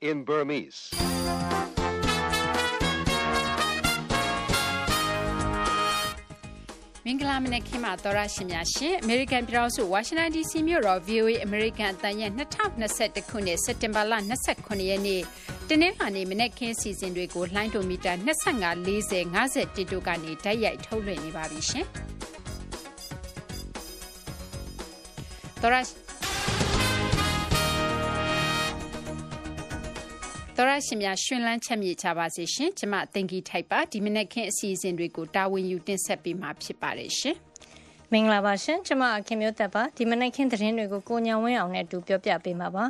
in Burmese. မင်္ဂလာမနက်ခင်းပါသောရရှင်များရှင်အမေရိကန်ပြည်ထောင်စုဝါရှင်တန် DC မြို့တော် VOA အမေရိကန်အတန်ရဲ့2021ခုနှစ်စက်တင်ဘာလ29ရက်နေ့တနင်္လာနေ့မနက်ခင်းစီစဉ်တွေကိုလှိုင်းဒိုမီတာ25 40 50တို့ကနေတိုက်ရိုက်ထုတ်လွှင့်နေပါပြီရှင်သောရ တော်ရရှင်များရှင်လန်းချက်မြေချပါစေရှင်ကျမတင်ကြီးထိုက်ပါဒီမနေ့ခင်းအစီအစဉ်တွေကိုတာဝန်ယူတင်ဆက်ပေးမှာဖြစ်ပါတယ်ရှင် မင်္ဂလာပါရှင်ကျမအခင်မျိုးသက်ပါဒီမနေ့ခင်းသတင်းတွေကိုကိုညာဝင်းအောင်နဲ့အတူပြောပြပေးမှာပါ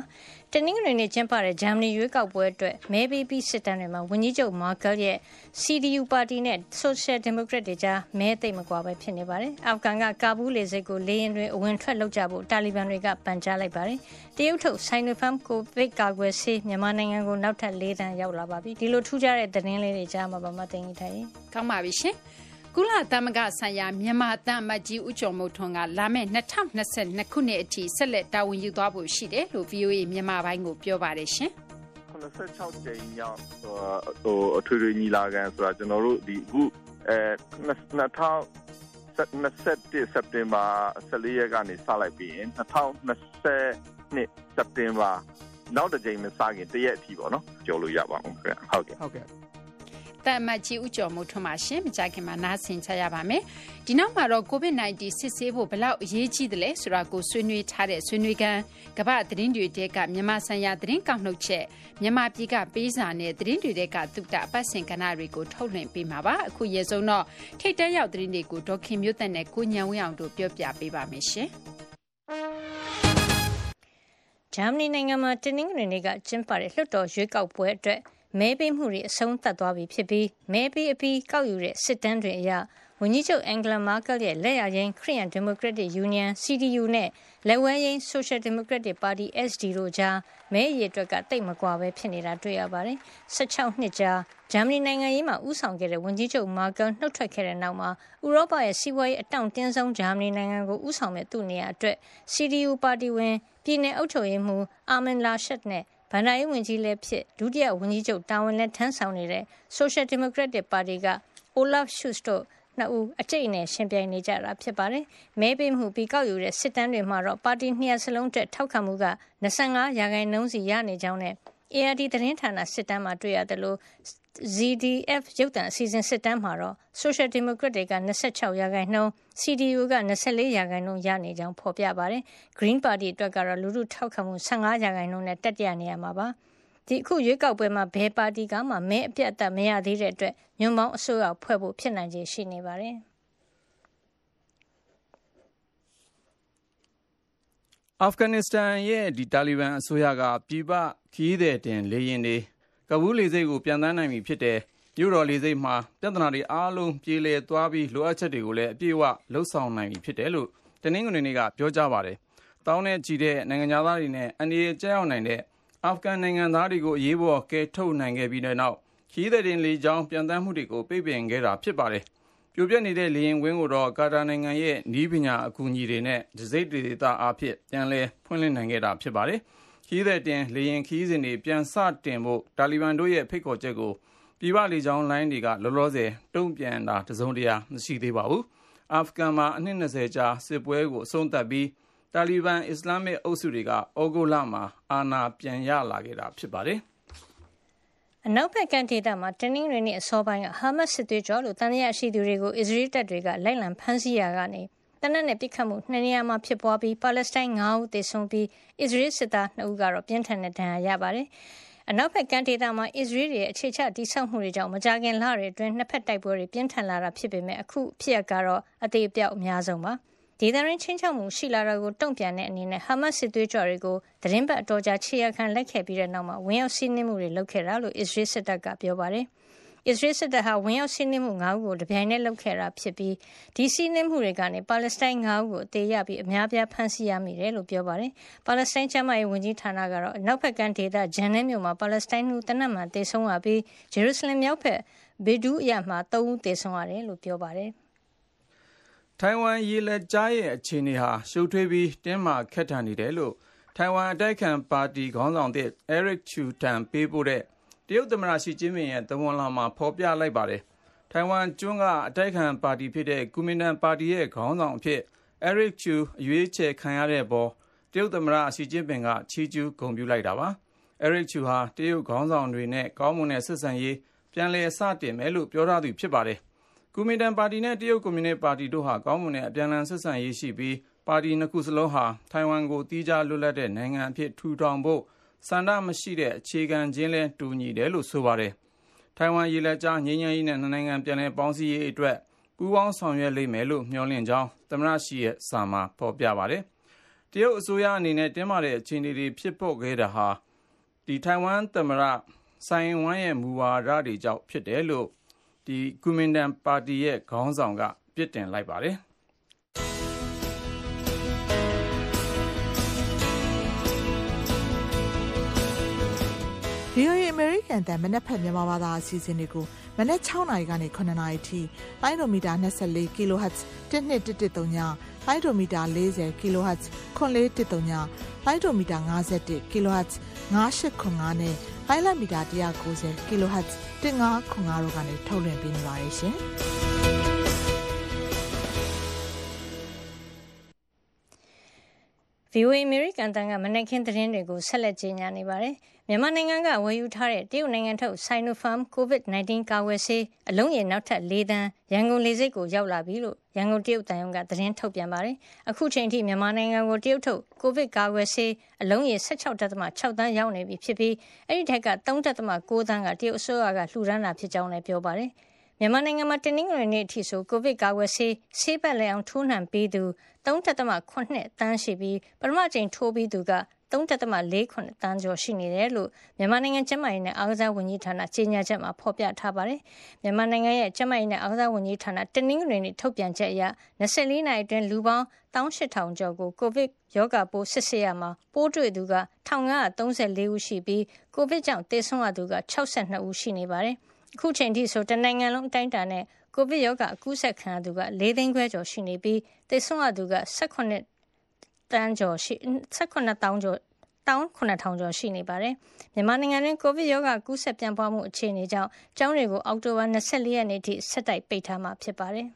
တနင်္ဂနွေနေ့ကျင်းပတဲ့ဂျာမနီရွေးကောက်ပွဲအတွက်မဲပေးပြီးစစ်တမ်းတွေမှာဝန်ကြီးချုပ်မာကယ်ရဲ့ CDU ပါတီနဲ့ Social Democrat တွေကြားမဲသိမ့်မကွာပဲဖြစ်နေပါတယ်။အောက်ကန်ကကာဘူးလေဆိပ်ကိုလေယာဉ်တွေအဝင်ထွက်လုပ်ကြဖို့တာလီဘန်တွေကပန်ကြားလိုက်ပါတယ်။တရုတ်ထုတ် Sinopharm ကိုဗစ်ကာကွယ်ဆေးမြန်မာနိုင်ငံကိုနောက်ထပ်၄တန်းရောက်လာပါပြီ။ဒီလိုထူးခြားတဲ့သတင်းလေးတွေကြားမှာပါမသိငိထိုင်။ကောင်းပါပြီရှင်။ ကုလသမဂ္ဂဆိုင်ရာ မြန်မာသံအမတ်ကြီး ဦးကျော်မိုးထွန်းက လာမယ့်2022ခုနှစ်အထိ ဆက်လက် တာဝန်ယူသွားဖို့ရှိတယ်လို့ VOA မြန်မာပိုင်းကို ပြောပါတယ်ရှင်။86ကြိမ်မြောက်ဟိုအထွေထွေညီလာခံဆိုတာ ကျွန်တော်တို့ဒီအခုအဲ2021စက်တင်ဘာ14ရက်ကနေ စလိုက်ပြီးရင်2020နှစ်စက်တင်ဘာ နောက်တစ်ကြိမ်မစခင် တရက်အထိပေါ့နော်ကြော်လို့ရပါအောင်ခင်ဗျ ဟုတ်ကဲ့ဟု တ်ကဲ့တမ်မတ်ကြီးဦးကျော်မိုးထွန်းပါရှင်မကြခင်မှာနားဆင်ချရပါမယ်ဒီနောက်မှာတော့ COVID-19 စစ်ဆေးဖို့ဘလောက်အရေးကြီးတယ်လဲဆိုတာကိုဆွေးနွေးထားတဲ့ဆွေးနွေးခန်းကမ္ဘာသတင်းတွေတဲကမြန်မာဆိုင်ရာသတင်းကောက်နှုတ်ချက်မြန်မာပြည်ကပေးစာနဲ့သတင်းတွေတဲကသုတအပတ်စဉ်ကဏ္ဍတွေကိုထုတ်လွှင့်ပေးမှာပါအခုရေဆုံးတော့ထိတ်တဲရောက်သတင်းတွေကိုဒေါခင်မျိုးသက်နဲ့ကိုညံဝင်းအောင်တို့ပြောပြပေးပါမယ်ရှင်ဂျာမနီနိုင်ငံမှာတင်းနင်းငွေတွေကကျင်းပတဲ့လွှတ်တော်ရွေးကောက်ပွဲအတွက် မဲပေးမှုတွေအဆုံးသတ်သွားပြီဖြစ်ပြီးမဲပေးအပြီးကောက်ယူတဲ့စစ်တမ်းတွေအရဝန်ကြီးချုပ်အန်ဂလာမာကယ်ရဲ့လက်ရရင်ခရီးယန်ဒီမိုကရက်တစ်ယူနီယံ CDU နဲ့လက်ဝဲရင် Social Democratic Party SD တို့ကြားမဲအရေအတွက်ကတိတ်မကွာပဲဖြစ်နေတာတွေ့ရပါတယ်။16နှစ်ကြာဂျာမနီနိုင်ငံရေးမှာဥဆောင်ခဲ့တဲ့ဝန်ကြီးချုပ်မာကယ်နှုတ်ထွက်ခဲ့တဲ့နောက်မှာဥရောပရဲ့စီးပွားရေးအတောင့်တင်းဆုံးဂျာမနီနိုင်ငံကိုဥဆောင်မဲ့သူ့နေရာအတွက် CDU ပါတီဝင်ပြည်내အုပ်ချုပ်ရေးမှူးအာမင်လာရှက်နဲ့ ဘဏ္ဍာရေးဝန်ကြီးလည်းဖြစ် ဒုတိယဝန်ကြီးချုပ်တာဝန်လည်းထမ်းဆောင်နေတဲ့ Social Democratic Party က Olaf Scholz တို့နှစ်ဦးအကျိတ်နဲ့ရှင်ပြိုင်နေကြတာဖြစ်ပါတယ်။မဲပေးမှုပြီးကောက်ယူတဲ့စစ်တမ်းတွေမှာတော့ပါတီနှစ်ရပ်စလုံးအတွက်ထောက်ခံမှုက25ရာခိုင်နှုန်းစီရနေကြောင်းနဲ့ ARD သတင်းဌာနစစ်တမ်းမှာတွေ့ရတယ်လို့ ZDF ရုပ်သံအစီအစဉ်စစ်တမ်းမှာတော့ Social Democrat တွေက26ရာခိုင်နှုန်း CDU က24ရာခိုင်နှုန်း ရနေကြောင်း ဖော်ပြပါတယ်။ Green Party အတွက်ကတော့ လူထုထောက်ခံမှု15ရာခိုင်နှုန်းနဲ့တက်တရနေရမှာ ပါ။ဒီအခုရွေးကောက်ပွဲမှာ ဘယ်ပါတီကမှ မဲအပြတ်အသတ်မရသေးတဲ့အတွက် ညွန့်ပေါင်းအစိုးရဖွဲ့ဖို့ ဖြစ်နိုင်ခြေရှိနေပါတယ်။အာဖဂန်နစ္စတန်ရဲ့ဒီတာလီဘန်အစိုးရက ပြည်ပခီးတဲ့တင်လေရင်တွေ ကဘူးလေစိတ်ကိုပြန်တန်းနိုင်ပြီဖြစ်တယ်မြို့တော်လေးစိတ်မှာပြဿနာတွေအားလုံးပြေလည်သွားပြီးလိုအပ်ချက်တွေကိုလည်းအပြည့်အဝလှုပ်ဆောင်နိုင်ပြီဖြစ်တယ်လို့တနင်္ဂနွေနေ့ကပြောကြားပါတယ်။တောင်းနဲ့ကြည်တဲ့နိုင်ငံသားတွေနဲ့အန္တရာယ်ကြောက်ရောက်နိုင်တဲ့အာဖဂန်နိုင်ငံသားတွေကိုအရေးပေါ်ကယ်ထုတ်နိုင်ခဲ့ပြီးတဲ့နောက်ခီးတဲ့တင်လေကြောင်းပြန်တန်းမှုတွေကိုပိတ်ပင်ခဲ့တာဖြစ်ပါတယ်။ပြိုပြက်နေတဲ့လေရင်ဝင်းကိုတော့ကာတာနိုင်ငံရဲ့နီးပညာအကူအညီတွေနဲ့ဒစိတ်ဒေသအားဖြင့်ပြန်လည်ဖွင့်လှစ်နိုင်ခဲ့တာဖြစ်ပါတယ်။ ခီးသည်တင်လေရင်ခီးစဉ်တွေ ပြန်စတင်ဖို့ တာလီဘန်တို့ရဲ့ ဖိတ်ခေါ်ချက်ကို ပြည်ပလေကြောင်းလိုင်းတွေက လောလောဆယ် တုံ့ပြန်တာ တစုံတရာ မရှိသေးပါဘူး။အာဖဂန်မှာ အနှစ်20ကြာ စစ်ပွဲကို အဆုံးသတ်ပြီး တာလီဘန် အစ္စလာမစ်အုပ်စုတွေကဩဂုတ်လမှာ အာဏာပြန်ရလာခဲ့တာ ဖြစ်ပါတယ်။အနောက်ဘက်ကဒေသမှာ တနင်္ဂနွေနေ့ အစောပိုင်းက ဟာမတ်စစ်သွေးကြော်လို့တန်ရရှိသူတွေကို အစ္စရေးတပ်တွေက လိုက်လံဖမ်းဆီးရာကနေ တနက်နဲ့ပစ်ခတ်မှုနှစ်နေရာမှာဖြစ်ပွားပြီးပါလက်စတိုင်း9ဦးသေဆုံးပြီးအစ္စရေးစစ်သား2ဦးကတော့ပြင်းထန်တဲ့ဒဏ်ရာရပါတယ်။အနောက်ဘက်ကမ်းဒေသမှာအစ္စရေးရဲ့အခြေချတိစောက်မှုတွေကြောင့်မကြာခင်လတွေအတွင်းနှစ်ဖက်တိုက်ပွဲတွေပြင်းထန်လာတာဖြစ်ပေမဲ့အခုဖြစ်ရကတော့အသေးအပြောက်အများဆုံးပါ။ဒေသရင်းချင်းချောက်မှုရှိလာတာကိုတုံ့ပြန်တဲ့အနေနဲ့ဟာမတ်စစ်သွေးကြွတွေကိုသတင်းပတ်အတော်ကြာခြေရခံလိုက်ခဲ့ပြီးတဲ့နောက်မှာဝင်ရောက်စီးနင်းမှုတွေလုပ်ခဲ့တာလို့အစ္စရေးစစ်တပ်ကပြောပါတယ်။ အစ္စရေးစစ်တပ်ဟာ ဝင်ရောက်စီးနင်းမှု၅ဦးကို တပြိုင်တည်း လုပ်ခဲ့တာဖြစ်ပြီး ဒီစီးနင်းမှုတွေကနေ ပါလက်စတိုင်း ၅ ဦးကို အသေးရပြီး အများပြား ဖမ်းဆီးရမိတယ်လို့ ပြောပါတယ်။ပါလက်စတိုင်း ကျန်းမာရေးဝန်ကြီးဌာနကတော့ အနောက်ဘက်ကမ်းဒေသဂျန်နဲမြို့မှာ ပါလက်စတိုင်းလူတနက်မှတေဆုံးရပြီး ဂျေရုဆလင်မြောက်ဘက်ဘေဒူးအရမှာ ၃ ဦးတေဆုံးရတယ်လို့ ပြောပါတယ်။ထိုင်ဝမ်ရေလက်ကြားရဲ့ အခြေအနေဟာ ရှုပ်ထွေးပြီး တင်းမာခက်ထန်နေတယ်လို့ ထိုင်ဝမ် အတိုက်ခံပါတီ ခေါင်းဆောင်သစ် Eric Chu ထံ ပေးပို့တဲ့ တရုတ်သမ္မတ ရှီကျင်းပင်ရဲ့ သဝဏ်လွှာမှာ ဖော်ပြလိုက်ပါတယ်။ထိုင်ဝမ်ကျွန်းက အတိုက်ခံပါတီဖြစ်တဲ့ ကူမင်တန်ပါတီရဲ့ ခေါင်းဆောင်အဖြစ် Eric Chu အရွေးချယ်ခံရတဲ့အပေါ် တရုတ်သမ္မတ ရှီကျင်းပင်က ချီးကျူးဂုဏ်ပြုလိုက်တာပါ။ Eric Chu ဟာ တရုတ်ခေါင်းဆောင်တွေနဲ့ ကောင်းမွန်တဲ့ဆက်ဆံရေး ပြန်လည်စတင်မယ်လို့ ပြောထားသူ ဖြစ်ပါတယ်။ကူမင်တန်ပါတီနဲ့ တရုတ်ကွန်မြူနစ်ပါတီတို့ဟာ ကောင်းမွန်တဲ့ အပြန်အလှန် ဆက်ဆံရေးရှိပြီး ပါတီနှစ်ခုစလုံးဟာ ထိုင်ဝမ်ကို သီးခြားလွတ်လပ်တဲ့ နိုင်ငံအဖြစ် ထူထောင်ဖို့ ဆန္ဒမရှိတဲ့ အခြေခံချင်းလဲတူညီတယ်လို့ ဆိုပါတယ်။ထိုင်ဝမ်ရေလက်ကြား ငြိမ်းချမ်းရေးနဲ့ နှစ်နိုင်ငံ ပြန်လည်ပေါင်းစည်းရေးအတွက် ပူးပေါင်းဆောင်ရွက်လိမ့်မယ်လို့ မျှော်လင့်ကြောင်း သမ္မတရှီရဲ့စာမှာ ဖော်ပြပါတယ်။တရုတ်အစိုးရအနေနဲ့ တင်းမာတဲ့ အခြေအနေတွေ ဖြစ်ပေါ်ခဲ့တာဟာဒီထိုင်ဝမ်သမ္မတဆိုင်ဝမ်ရဲ့ မူဝါဒတွေကြောင့် ဖြစ်တယ်လို့ဒီကူမင်တန်ပါတီရဲ့ ခေါင်းဆောင်ကပြစ်တင်လိုက်ပါတယ်။ VOA American တန်မနက်ဖက်မြန်မာဘာသာအစီအစဉ်တွေကိုမနက်6နာရီကနေ9နာရီထိလိုင်းဒိုမီတာ24 kHz 1213ညလိုင်းဒိုမီတာ40 kHz 9413ညလိုင်းဒိုမီတာ51 kHz 9895နဲ့လိုင်းလမီတာ190 kHz 1505တို့ကနေထုတ်လွှင့်ပေးနေပါတယ်ရှင်။ VOA American တန်ကမနက်ခင်းသတင်းတွေကို ဆက်လက်ကြီးညာနေပါတယ်။မြန်မာနိုင်ငံက ဝယ်ယူထားတဲ့ တရုတ်နိုင်ငံထုတ် Sinopharm COVID-19 ကာကွယ်ဆေး အလုံးရေ နောက်ထပ် ၄ သန်း ရန်ကုန်လေဆိပ်ကို ရောက်လာပြီလို့ ရန်ကုန် တရုတ်တန်ယုံကသတင်းထုတ်ပြန်ပါတယ်။အခုချိန်ထိ မြန်မာနိုင်ငံကို တရုတ်ထုတ် ကိုဗစ်ကာကွယ်ဆေး အလုံးရေ16.6သန်း ရောက်နေပြီဖြစ်ပြီး အဲ့ဒီထက်က3.9သန်းက တရုတ်အစိုးရက လှူဒါန်းတာ ဖြစ်ကြောင်းလည်း ပြောပါတယ်။ မြန်မာနိုင်ငံမှာတင်းနှင်းငွေနေ့အထိဆို ကိုဗစ်ကာကွယ်ဆေး ဆေးပတ်လည်အောင် ထိုးနှံပေးသူ3.8တန်းရှိပြီး ပထမအကြိမ်ထိုးပြီးသူက3.48တန်းကျော် ရှိနေတယ်လို့ မြန်မာနိုင်ငံ ကျန်းမာရေးနဲ့ အားကစားဝန်ကြီးဌာန ကြေညာချက်မှာ ဖော်ပြထားပါတယ်။မြန်မာနိုင်ငံရဲ့ ကျန်းမာရေးနဲ့ အားကစားဝန်ကြီးဌာနတင်းနှင်းငွေနေ့ ထုတ်ပြန်ချက်အရ24နာရီအတွင်း လူပေါင်း18000ကျော်ကို ကိုဗစ်ရောဂါပိုး စစ်ဆေးရမှာ ပိုးတွေ့သူက1534ဦးရှိပြီး ကိုဗစ်ကြောင့် သေဆုံးရသူက62ဦး ရှိနေပါတယ်။ အခုချိန်ထိဆို တနိုင်ငံလုံးအတိုင်းအတာနဲ့ ကိုဗစ်ရောဂါ အကူးစက်ခံရသူက ၄ သိန်းခွဲကျော်ရှိနေပြီး သေဆုံးရသူက18တန်းကျော်ရှိ18တောင်းကျော်တောင်း9000ကျော် ရှိနေပါတယ် မြန်မာနိုင်ငံတွင်ကိုဗစ်ရောဂါ ကူးစက်ပြန့်ပွားမှု အခြေအနေကြောင့် ကျောင်းတွေကို အောက်တိုဘာ24ရက်နေ့ထိ ဆက်တိုက် ပိတ်ထားမှာ ဖြစ်ပါတယ်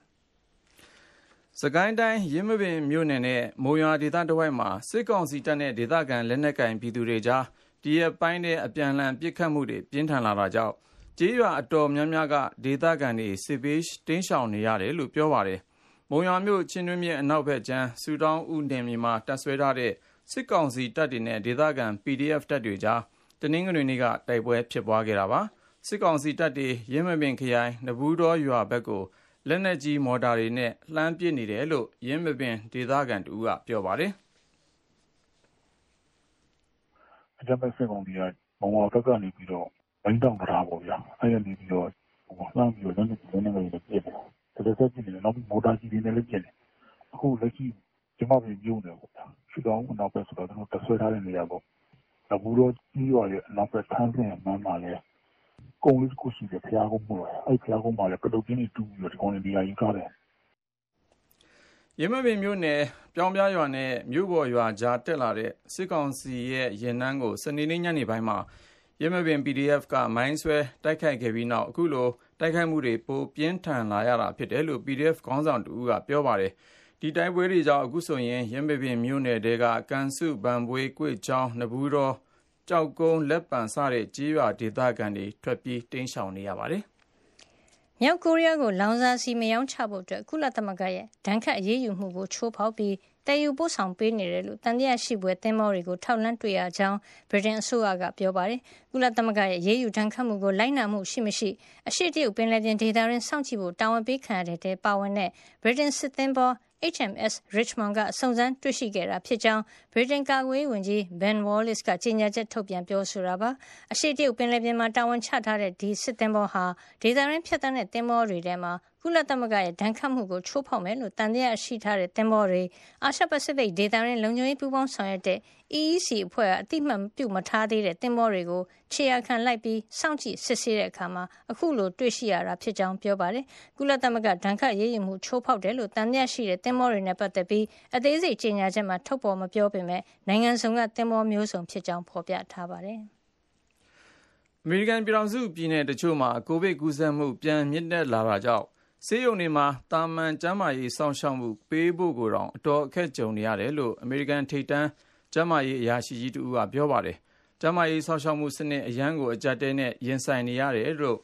စကိုင်းတိုင်းရင်းမပင်မြို့နယ်နဲ့မိုးရွာဒေသတဝိုက်မှာ စစ်ကောင်စီတပ်နဲ့ ဒေသခံ လက်နက်ကိုင် ပြည်သူတွေကြား ဒီရက်ပိုင်းတဲ့အပြန်အလှန် ပစ်ခတ်မှုတွေ ပြင်းထန်လာတာကြောင့် ကျေးရွာအတော်များများက ဒေသခံတွေ စစ်ဘေးတိမ်းရှောင်နေရတယ်လို့ ပြောပါတယ်။မုံရွာမြို့ ချင်းတွင်းမြစ်အနောက်ဘက်ကျန်း ဆူတောင်းဦးနယ်မြေမှာ တပ်ဆွဲထားတဲ့ စစ်ကောင်စီတပ်တွေနဲ့ ဒေသခံ PDF တပ်တွေကြား တနင်္ဂနွေနေ့က တိုက်ပွဲဖြစ်ပွားခဲ့တာပါ။စစ်ကောင်စီတပ်တွေရင်းမပင်ခရိုင် နဘူးတော်ရွာဘက်ကို လက်နက်ကြီး မော်တာတွေနဲ့ လှမ်းပစ်နေတယ်လို့ရင်းမပင်ဒေသခံတူကပြောပါတယ်။အကြမ်းဖက်စစ်ကောင်စီက မုံရွာဘက်ကနေပြီးတော့ ဘိန်းတောင်တရားပေါ့ဗျာအဲ့ရနေပြီးတော့ဟိုလှမ်းပြီးတော့လက်နက်ကြီးလက်နက်တွေပြည့်တယ်တကယ်ဆက်ကြည့်နေတယ်နောက်မော်တာကြီးတွေနဲ့လည်းပြည့်တယ်အခုလက်ရှိကျမတို့ပြုံးတယ်ပေါ့ဗျာရှူတောင်းနောက်ပဲဆိုတော့ကျွန်တော်တဆွဲထားတဲ့နေရာပေါ့အဘူးတော့ကြီးရွာရဲ့နောက်ပဲထမ်းဆင်မှန်းပါလေကုန်းလေးတစ်ခုရှိတယ်ဖျားကုန်းပေါ့အဲ့ဖျားကုန်းမှာလည်းကတုတ်ကင်းတွေတူးပြီးတော့ဒီကောင်တွေနေရာယူထားတယ်ရမပင်မြို့နယ်ပြောင်းပြရွာနဲ့မြို့ပေါ်ရွာကြားတက်လာတဲ့စစ်ကောင်စီရဲ့ရင်နှန်းကိုစနေနေ့ညနေပိုင်းမှာ ရမပင် PDF က မိုင်းဆွဲတိုက်ခိုက်ခဲ့ပြီးနောက် အခုလို တိုက်ခိုက်မှုတွေ ပိုပြင်းထန်လာရတာဖြစ်တယ်လို့ PDF ခေါင်းဆောင်တူကပြောပါတယ်။ဒီတိုက်ပွဲတွေကြောင့် အခုဆိုရင်ရမပင်မြို့နယ်တဲကကန်စုဗန်ပွေး ကွေ့ချောင်း နဘူးတော်ကြောက်ကုန်း လက်ပံ စတဲ့ကြေးရွာဒေသခံတွေ ထွက်ပြေး တိမ်းရှောင်နေရပါတယ်။မြောက်ကိုရီးယားကို လောင်စာစီမရောင်းချဖို့အတွက်ကုလသမဂ္ဂရဲ့ ဒဏ်ခတ်အရေးယူမှုကို ချိုးဖောက်ပြီးတည်ယူပို့ဆောင်ပေးနေတယ်လို့တန်တရားရှိပွဲသင်းမောတွေကို ထောက်လန့်တွေ့ရကြောင်း ဗြိတိန်အစိုးရက ပြောပါတယ်။ ကုလသမဂ္ဂရဲ့ရေးယူတန်းခတ်မှုကိုလိုက်နာမှုရှိမရှိအရှိတရုတ်ပင်လယ်ပြင်ဒေသရင်းစောင့်ကြည့်ဖို့တာဝန်ပေးခံရတဲ့ပါဝင်တဲ့ဗြိတိန်စစ်သင်းဘော HMS Richmond ကစုံစမ်းတွေ့ရှိခဲ့တာဖြစ်ကြောင်းဗြိတိန်ကာကွယ်ရေးဝန်ကြီး Ben Wallace ကကြေညာချက်ထုတ်ပြန်ပြောဆိုတာပါအရှိတရုတ်ပင်လယ်ပြင်မှာတာဝန်ချထားတဲ့ဒီစစ်သင်္ဘောဟာဒေသရင်းဖြတ်တန်းတဲ့သင်္ဘောတွေထဲမှာကုလသမဂ္ဂရဲ့ဒဏ်ခတ်မှုကိုချိုးဖောက်မယ်လို့တန်တရားရှိထားတဲ့သင်္ဘောတွေအာရှပစိဖိတ်ဒေသရင်းလုံခြုံရေးပူးပေါင်းဆောင်ရွက်တဲ့ EEC အဖွဲ့ကအတိမတ်ပြုမထားသေးတဲ့ သင်္ဘောတွေကို ခြေရခံလိုက်ပြီး စောင့်ကြည့်စစ်ဆေးတဲ့အခါမှာအခုလို တွေ့ရှိရတာ ဖြစ်ကြောင်း ပြောပါတယ်။ကုလသမဂ္ဂ ဒဏ်ခတ်ရေးယူမှု ချိုးဖောက်တယ်လို့တန်တရားရှိတဲ့ သင်္ဘောတွေနဲ့ ပတ်သက်ပြီး အသေးစိတ် ကြေညာချက်မှာ ထုတ်ပေါ်မပြောပေမဲ့နိုင်ငံစုံက သင်္ဘောမျိုးစုံ ဖြစ်ကြောင်း ဖော်ပြထားပါတယ်။အမေရိကန်ပြည်ထောင်စု ပြည်နယ်တချို့မှာ ကိုဗစ်ကူးစက်မှု ပြန်မြင့်တက်လာတာကြောင့် ဆေးရုံတွေမှာတာမန် ကျန်းမာရေး စောင့်ရှောက်မှု ပေးဖို့ကိုတောင် အတော်အခက်ကြုံနေရတယ်လို့ အမေရိကန် ထိပ်တန်း ကျန်းမာရေးအရာရှိကြီးတဦးက ပြောပါတယ်။ကျန်းမာရေးစောင့်ရှောက်မှုစနစ် အရန်ကို အကြက်တဲနဲ့ ရင်ဆိုင်နေရတယ်လို့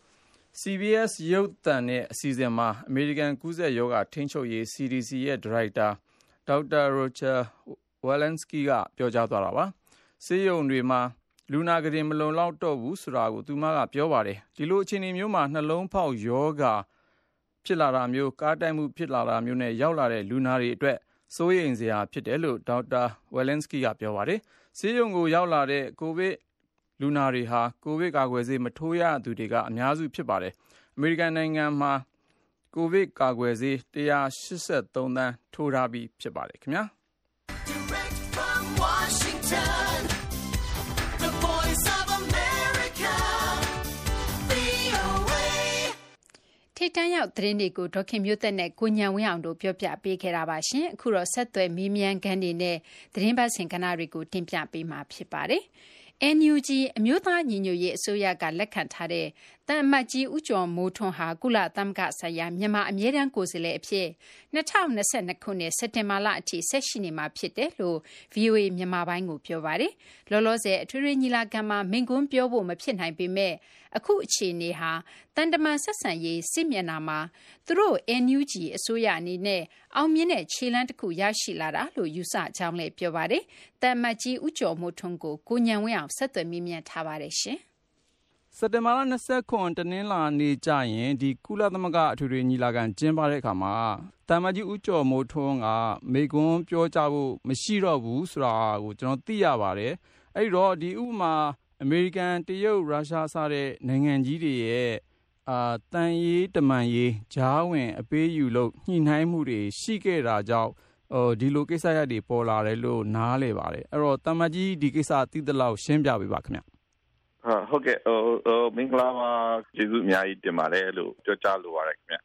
CBS ရုပ်သံနဲ့ အစီအစဉ်မှာ အမေရိကန် ကူးစက်ရောဂါ ထိန်းချုပ်ရေး CDC ရဲ့ ဒါရိုက်တာဒေါက်တာရိုချာဝယ်လန်စကီကပြောကြားသွားတာပါ။ဆေးရုံတွေမှာ လူနာကုတင် မလုံလောက်တော့ဘူးဆိုတာကို သူမက ပြောပါတယ်။ဒီလိုအခြေအနေမျိုးမှာ နှလုံးဖောက်ရောဂါ ဖြစ်လာတာမျိုး၊ကားတိုက်မှု ဖြစ်လာတာမျိုးနဲ့ ရောက်လာတဲ့ လူနာတွေအတွက် စိုးရိမ်စရာဖြစ်တယ်လို့ ဒေါက်တာဝယ်လန်စကီကပြောပါတယ်။ဆေးရုံကို ရောက်လာတဲ့ ကိုဗစ်လူနာတွေဟာ ကိုဗစ်ကာကွယ်ဆေး မထိုးရသူတွေက အများစု ဖြစ်ပါတယ်။အမေရိကန်နိုင်ငံမှာ ကိုဗစ်ကာကွယ်ဆေး ၁၈၃ သန်း ထိုးထားပြီး ဖြစ်ပါတယ်ခင်ဗျာ။ ထိတ်တန့်ရောက် သတင်းတွေကို ဒေါက်ခင်မျိုးသက်နဲ့ ကိုညံဝင်းအောင်တို့ ပြောပြပေးခဲ့တာပါရှင်အခုတော့ ဆက်သွယ်မေးမြန်းခန်းနေနဲ့ သတင်းပတ်စင်ကဏ္ဍတွေကို တင်ပြပေးမှာ ဖြစ်ပါတယ် NUG အမျိုးသား ညီညွတ်ရေး အစိုးရက လက်ခံထားတဲ့ တန်အမတ်ကြီး ဦးကျော်မိုးထွန်းဟာ ကုလသမဂ္ဂဆိုင်ရာ မြန်မာအမြဲတမ်းကိုယ်စားလှယ်အဖြစ်2022ခုနှစ် စက်တင်ဘာလအထိ ဆက်ရှိနေမှာဖြစ်တယ်လို့ VOA မြန်မာပိုင်းကို ပြောပါတယ်။လောလောဆယ် အထွေထွေညီလာခံမှာ မိန့်ခွန်းပြောဖို့ မဖြစ်နိုင်ပေမဲ့အခုအခြေအနေဟာတန်တမန်ဆက်ဆံရေး စစ်မျက်နှာမှာ သူတို့ NUG အစိုးရအနေနဲ့ အောင်မြင်တဲ့ ခြေလှမ်းတစ်ခု ရရှိလာတာလို့ ယူဆကြောင်းလည်း ပြောပါတယ်။တန်အမတ်ကြီး ဦးကျော်မိုးထွန်းကို ကိုညံဝင်းအောင်ဆက်သွယ်မေးမြန်းထားပါတယ်ရှင်။ စက်တင်ဘာလ29တနင်္လာနေ့ကျရင် ဒီကုလသမဂ္ဂ အထွေထွေညီလာခံ ကျင်းပတဲ့အခါမှာတာမန်ကြီး ဦးကျော်မိုးထွန်းကမေကွန်းပြောကြဖို့ မရှိတော့ဘူးဆိုတာကို ကျွန်တော်သိရပါတယ်။အဲ့ဒီတော့ ဒီဥပမာ အမေရိကန် တရုတ် ရုရှား စတဲ့ နိုင်ငံကြီးတွေရဲ့အာတန်ရေးတမန်ရေးဂျားဝင်အပေးယူလို့ညှိနှိုင်းမှုတွေ ရှိခဲ့တာကြောင့်ဟိုဒီလိုကိစ္စရပ်တွေ ပေါ်လာတယ်လို့ နားလေပါတယ်။အဲ့တော့တာမန်ကြီး ဒီကိစ္စ သိသလောက် ရှင်းပြပေးပါခင်ဗျ။ ဟုတ်ဟုတ်ကဲ့ဟိုဟိုမင်္ဂလာပါကျေးဇူးအများကြီးတင်ပါတယ်လို့ပြောကြားလိုပါတယ်ခင်ဗျ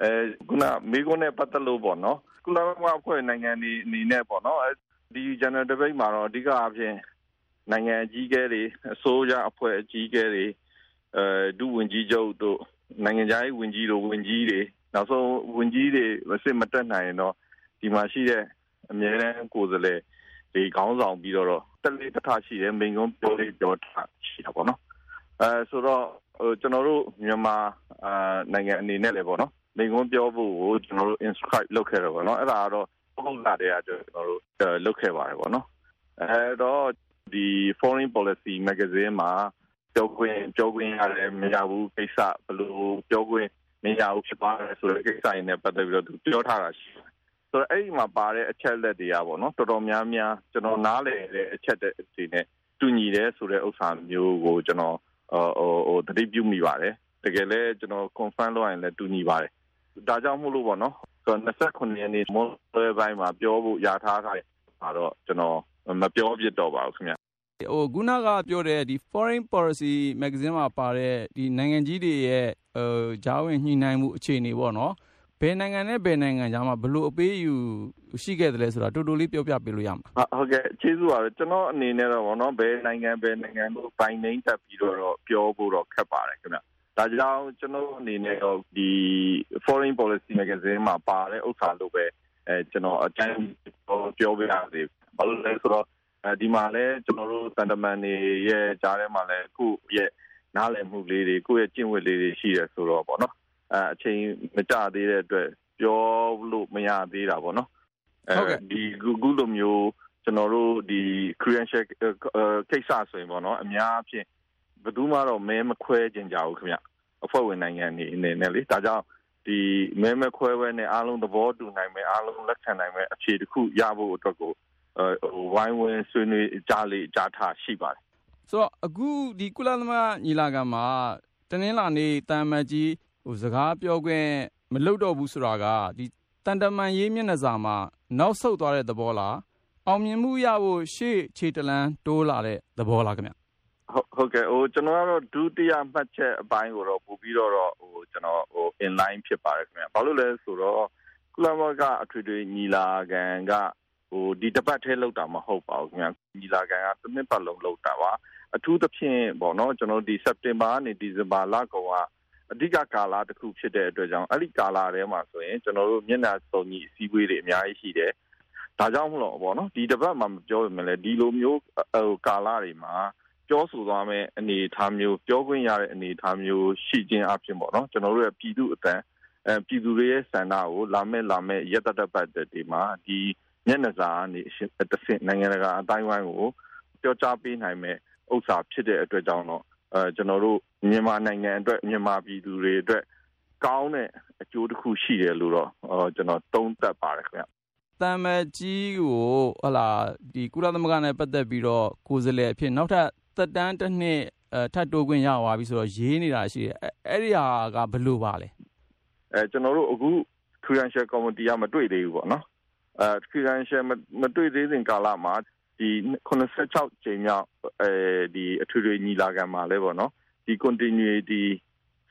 အဲခုနမိကုန်းနဲ့ပတ်သက်လို့ပေါ့နော်ကုလသမဂ္ဂအဖွဲ့နိုင်ငံဒီအနေနဲ့ပေါ့နော်ဒီ general debate မှာတော့အဓိကအဖြစ်နိုင်ငံအကြီးအကဲတွေအစိုးရအဖွဲ့အကြီးအကဲတွေအဲဒုဝန်ကြီးချုပ်တို့နိုင်ငံခြားရေးဝန်ကြီးတို့ဝန်ကြီးတွေနောက်ဆုံးဝန်ကြီးတွေမစစ်မတက်နိုင်ရင်တော့ဒီမှာရှိတဲ့အများအားကိုယ်စားလှယ် ဒီခေါင်းဆောင်ပြီးတော့တက်လေးတစ်ထရှိတယ်မိန်ကုန်းပြောလေးပြောထားရှိတာပေါ့နော်အဲဆိုတော့ဟိုကျွန်တော်တို့မြန်မာအာနိုင်ငံအနေနဲ့လည်းပေါ့နော်မိန်ကုန်းပြောဖို့ကိုကျွန်တော်တို့ inscribe လုပ်ခဲ့တယ်ပေါ့နော်အဲ့ဒါကတော့ပုံစံတွေကကျွန်တော်တို့လုပ်ခဲ့ပါတယ်ပေါ့နော်အဲတော့ဒီ foreign policy magazine မှာပြောခွင့်ပြောခွင့်ရတယ်မရဘူးကိစ္စဘယ်လိုပြောခွင့်မရဘူးဖြစ်သွားတယ်ဆိုတဲ့ကိစ္စရင်းနဲ့ပတ်သက်ပြီးတော့သူပြောထားတာရှိတယ် ဆိုတော့အဲ့ဒီမှာပါတဲ့အချက်လက်တွေကပေါ့နော်တော်တော်များများကျွန်တော်နားလည်တဲ့အချက်တွေနဲ့တူညီတယ်ဆိုတဲ့ဥစ္စာမျိုးကိုကျွန်တော်ဟိုဟိုတတိပြုမိပါတယ်တကယ်လဲကျွန်တော် confirm လုပ်ရင်လည်းတူညီပါတယ်ဒါကြောင့်မို့လို့ပေါ့နော်ဆိုတော့29ရက်နေ့မွန်လွဲပိုင်းမှာပြောဖို့ရထားတာပါတော့ကျွန်တော်မပြောပြတော့ပါဘူးခင်ဗျဟိုခုနကပြောတဲ့ဒီ foreign policy magazine မှာပါတဲ့ဒီနိုင်ငံကြီးတွေရဲ့ဟိုဂျာဝင်ညှိနှိုင်းမှုအခြေအနေပေါ့နော် ဘယ်နိုင်ငံနဲ့ ဘယ်နိုင်ငံကြားမှာဘလို့အပေးယူ ရှိခဲ့တယ်လဲဆိုတာတူတူလေး ပြောပြပေးလို့ရမှာဟုတ်ကဲ့ ကျေးဇူးပါတယ်ကျွန်တော်အနေနဲ့တော့ဗောနော် ဘယ်နိုင်ငံ ဘယ်နိုင်ငံလို့ပိုင်နှိမ့်တက်ပြီးတော့ ပြောဖို့တော့ ခက်ပါတယ်ခင်ဗျ ဒါကြောင့် ကျွန်တော်အနေနဲ့တော့ ဒီ foreign policy magazine မှာ ပါတဲ့ဥစ္စာလို့ပဲအဲကျွန်တော်အတန်း ပြောပြရစီဘာလို့လဲဆိုတော့ ဒီမှာလဲကျွန်တော်တို့တန်တမန်တွေရဲ့ ကြားထဲမှာလဲခုရဲ့ နားလည်မှုလေးတွေ ကိုယ့်ရဲ့ ကျင့်ဝတ်လေးတွေ ရှိတယ်ဆိုတော့ဗောနော် အဲအချိန်မကြသေးတဲ့အတွက်ပြောလို့မရသေးတာပေါ့နော်အဲဒီခုလိုမျိုးကျွန်တော်တို့ဒီ credential ကိစ္စဆိုရင်ပေါ့နော်အများအဖြစ်ဘယ်သူမှတော့မဲမခွဲကြင်ကြဘူးခင်ဗျအဖွဲ့ဝင်နိုင်ငံတွေအနေနဲ့လေဒါကြောင့်ဒီမဲမခွဲဘဲနဲ့အားလုံးသဘောတူနိုင်မယ်အားလုံးလက်ခံနိုင်မယ်အခြေတစ်ခုရဖို့အတွက်ကိုဟိုဝိုင်းဝန်းဆွေးနွေးကြားလေးကြားထားရှိပါတယ်ဆိုတော့အခုဒီကုလသမဂ္ဂညီလာခံမှာတနင်္လာနေ့တာမတ်ကြီး ဟိုစကားပြောခွင့်မမလုပ်တော့ဘူးဆိုတာကဒီတန်တမန်ရေးမျက်နှာစာမှာနောက်ဆုတ်သွားတဲ့သဘောလားအောင်မြင်မှုရဖို့ရှေ့ခြေတလန်းတိုးလာတဲ့သဘောလားခင်ဗျဟုတ်ဟုတ်ကဲ့ဟိုကျွန်တော်ကတော့ဒုတိယမှတ်ချက်အပိုင်းကိုတော့ပို့ပြီးတော့တော့ဟိုကျွန်တော်ဟို in line ဖြစ်ပါတယ်ခင်ဗျဘာလို့လဲဆိုတော့ကုလသမဂ္ဂအထွေထွေညီလာခံကဟိုဒီတစ်ပတ်ထဲလောက်တာမဟုတ်ပါဘူးခင်ဗျညီလာခံကတစ်နှစ်ပတ်လုံးလောက်တာပါအထူးသဖြင့်ပေါ့နော်ကျွန်တော်ဒီစက်တင်ဘာကနေဒီဇင်ဘာလကောင်က အဓိကကာလတစ်ခုဖြစ်တဲ့အတွက်ကြောင့်အဲ့ဒီကာလထဲမှာဆိုရင်ကျွန်တော်တို့မျက်နှာစုံညီအစည်းအဝေးတွေအများကြီးရှိတယ်ဒါကြောင့်မလို့ပေါ့နော်ဒီတစ်ပတ်မှာမပြောရင်လည်းဒီလိုမျိုးဟိုကာလတွေမှာပြောဆိုသွားမယ့်အနေအထားမျိုးပြောခွင့်ရတဲ့အနေအထားမျိုးရှိခြင်းအပြင်ပေါ့နော်ကျွန်တော်တို့ရဲ့ပြည်သူအတန်းအဲပြည်သူတွေရဲ့ဆန္ဒကိုလာမဲ့လာမဲ့ရက်တတပတ်တွေမှာဒီမျက်နှာစာအနေအတဆင့်နိုင်ငံတကာအတိုင်းဝိုင်းကိုပြောကြားပေးနိုင်မဲ့ဥစ္စာဖြစ်တဲ့အတွက်ကြောင့်တော့ အဲကျွန်တော်တို့မြန်မာနိုင်ငံအတွက်မြန်မာပြည်သူတွေအတွက်ကောင်းတဲ့အကျိုးတစ်ခုရှိတယ်လို့တော့ကျွန်တော်သုံးသပ်ပါတယ်ခင်ဗျတမ်မကြီးကိုဟလာဒီကုလသမဂ္ဂနဲ့ပတ်သက်ပြီးတော့ကိုယ်စားလှယ်အဖြစ်နောက်ထပ်သက်တမ်းတစ်နှစ်အဲထပ်တိုးခွင့်ရသွားပြီဆိုတော့ရေးနေတာရှိတယ်အဲ့ဒီဟာကဘလို့ပါလဲအဲကျွန်တော်တို့အခု credential committee ကမတွေ့သေးဘူးပေါ့နော်အဲ credential မတွေ့သေးတဲ့ကာလမှာ ဒီ86ချိန်မြောက်အဲဒီအထွေထွေညီလာခံမှာလဲပေါ့နော်ဒီ continuity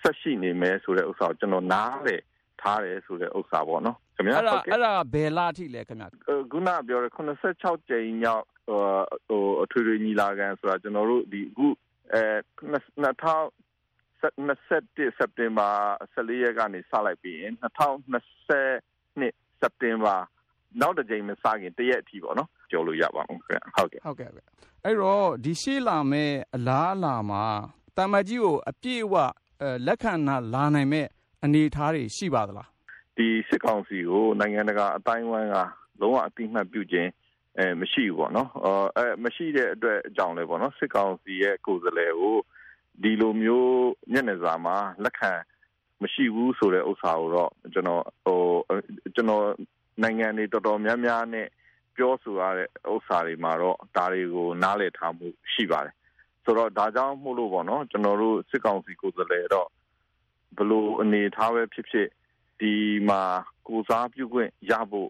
ဆက်ရှိနေမယ်ဆိုတဲ့ဥစ္စာကိုကျွန်တော်နားလေထားတယ်ဆိုတဲ့ဥစ္စာပေါ့နော်ခင်ဗျာအဲ့ဒါဟုတ်ကဲ့အဲ့ဒါဘယ်လာထိလဲခင်ဗျခုနပြောတဲ့86ကြိမ်မြောက်ဟိုဟိုအထွေထွေညီလာခံဆိုတာကျွန်တော်တို့ဒီအခုအဲ2021စက်တင်ဘာ14ရက်ကနေစလိုက်ပြီးရင်2022စက်တင်ဘာ နောက်တစ်ကြိမ်မစခင်တရက်အထိပေါ့နော်ပြောလို့ရပါအောင်ခင်ဗျဟုတ်ကဲ့ဟုတ်ကဲ့ဟုတ်ကဲ့အဲ့တော့ဒီရှေ့လာမဲ့အလားအလာမှာတမ်မကြီးကိုအပြည့်အဝအဲလက်ခံနာလာနိုင်မဲ့အနေအထားတွေရှိပါသလားဒီစစ်ကောင်စီကိုနိုင်ငံတကာအတိုင်းအဝိုင်းကလုံးဝအတိအမှတ်ပြုခြင်းအဲမရှိဘူးပေါ့နော်အဲမရှိတဲ့အတွက်အကြောင်းလဲပေါ့နော်စစ်ကောင်စီရဲ့ကိုယ်စားလှယ်ကိုဒီလိုမျိုးညနေစာမှာလက်ခံမရှိဘူးဆိုတဲ့ဥစ္စာကိုတော့ကျွန်တော်ဟိုကျွန်တော် နိုင်ငံတွေတော်တော်များများနဲ့ပြောဆိုရတဲ့ဥစ္စာတွေမှာတော့ဒါတွေကိုနားလည်ထားမှုရှိပါတယ်ဆိုတော့ဒါကြောင့်မို့လို့ပေါ့နော်ကျွန်တော်တို့စစ်ကောင်စီကိုယ်စားလှယ်တော့ဘလို့အနေထားပဲဖြစ်ဖြစ်ဒီမှာကိုစားပြုခွင့်ရဖို့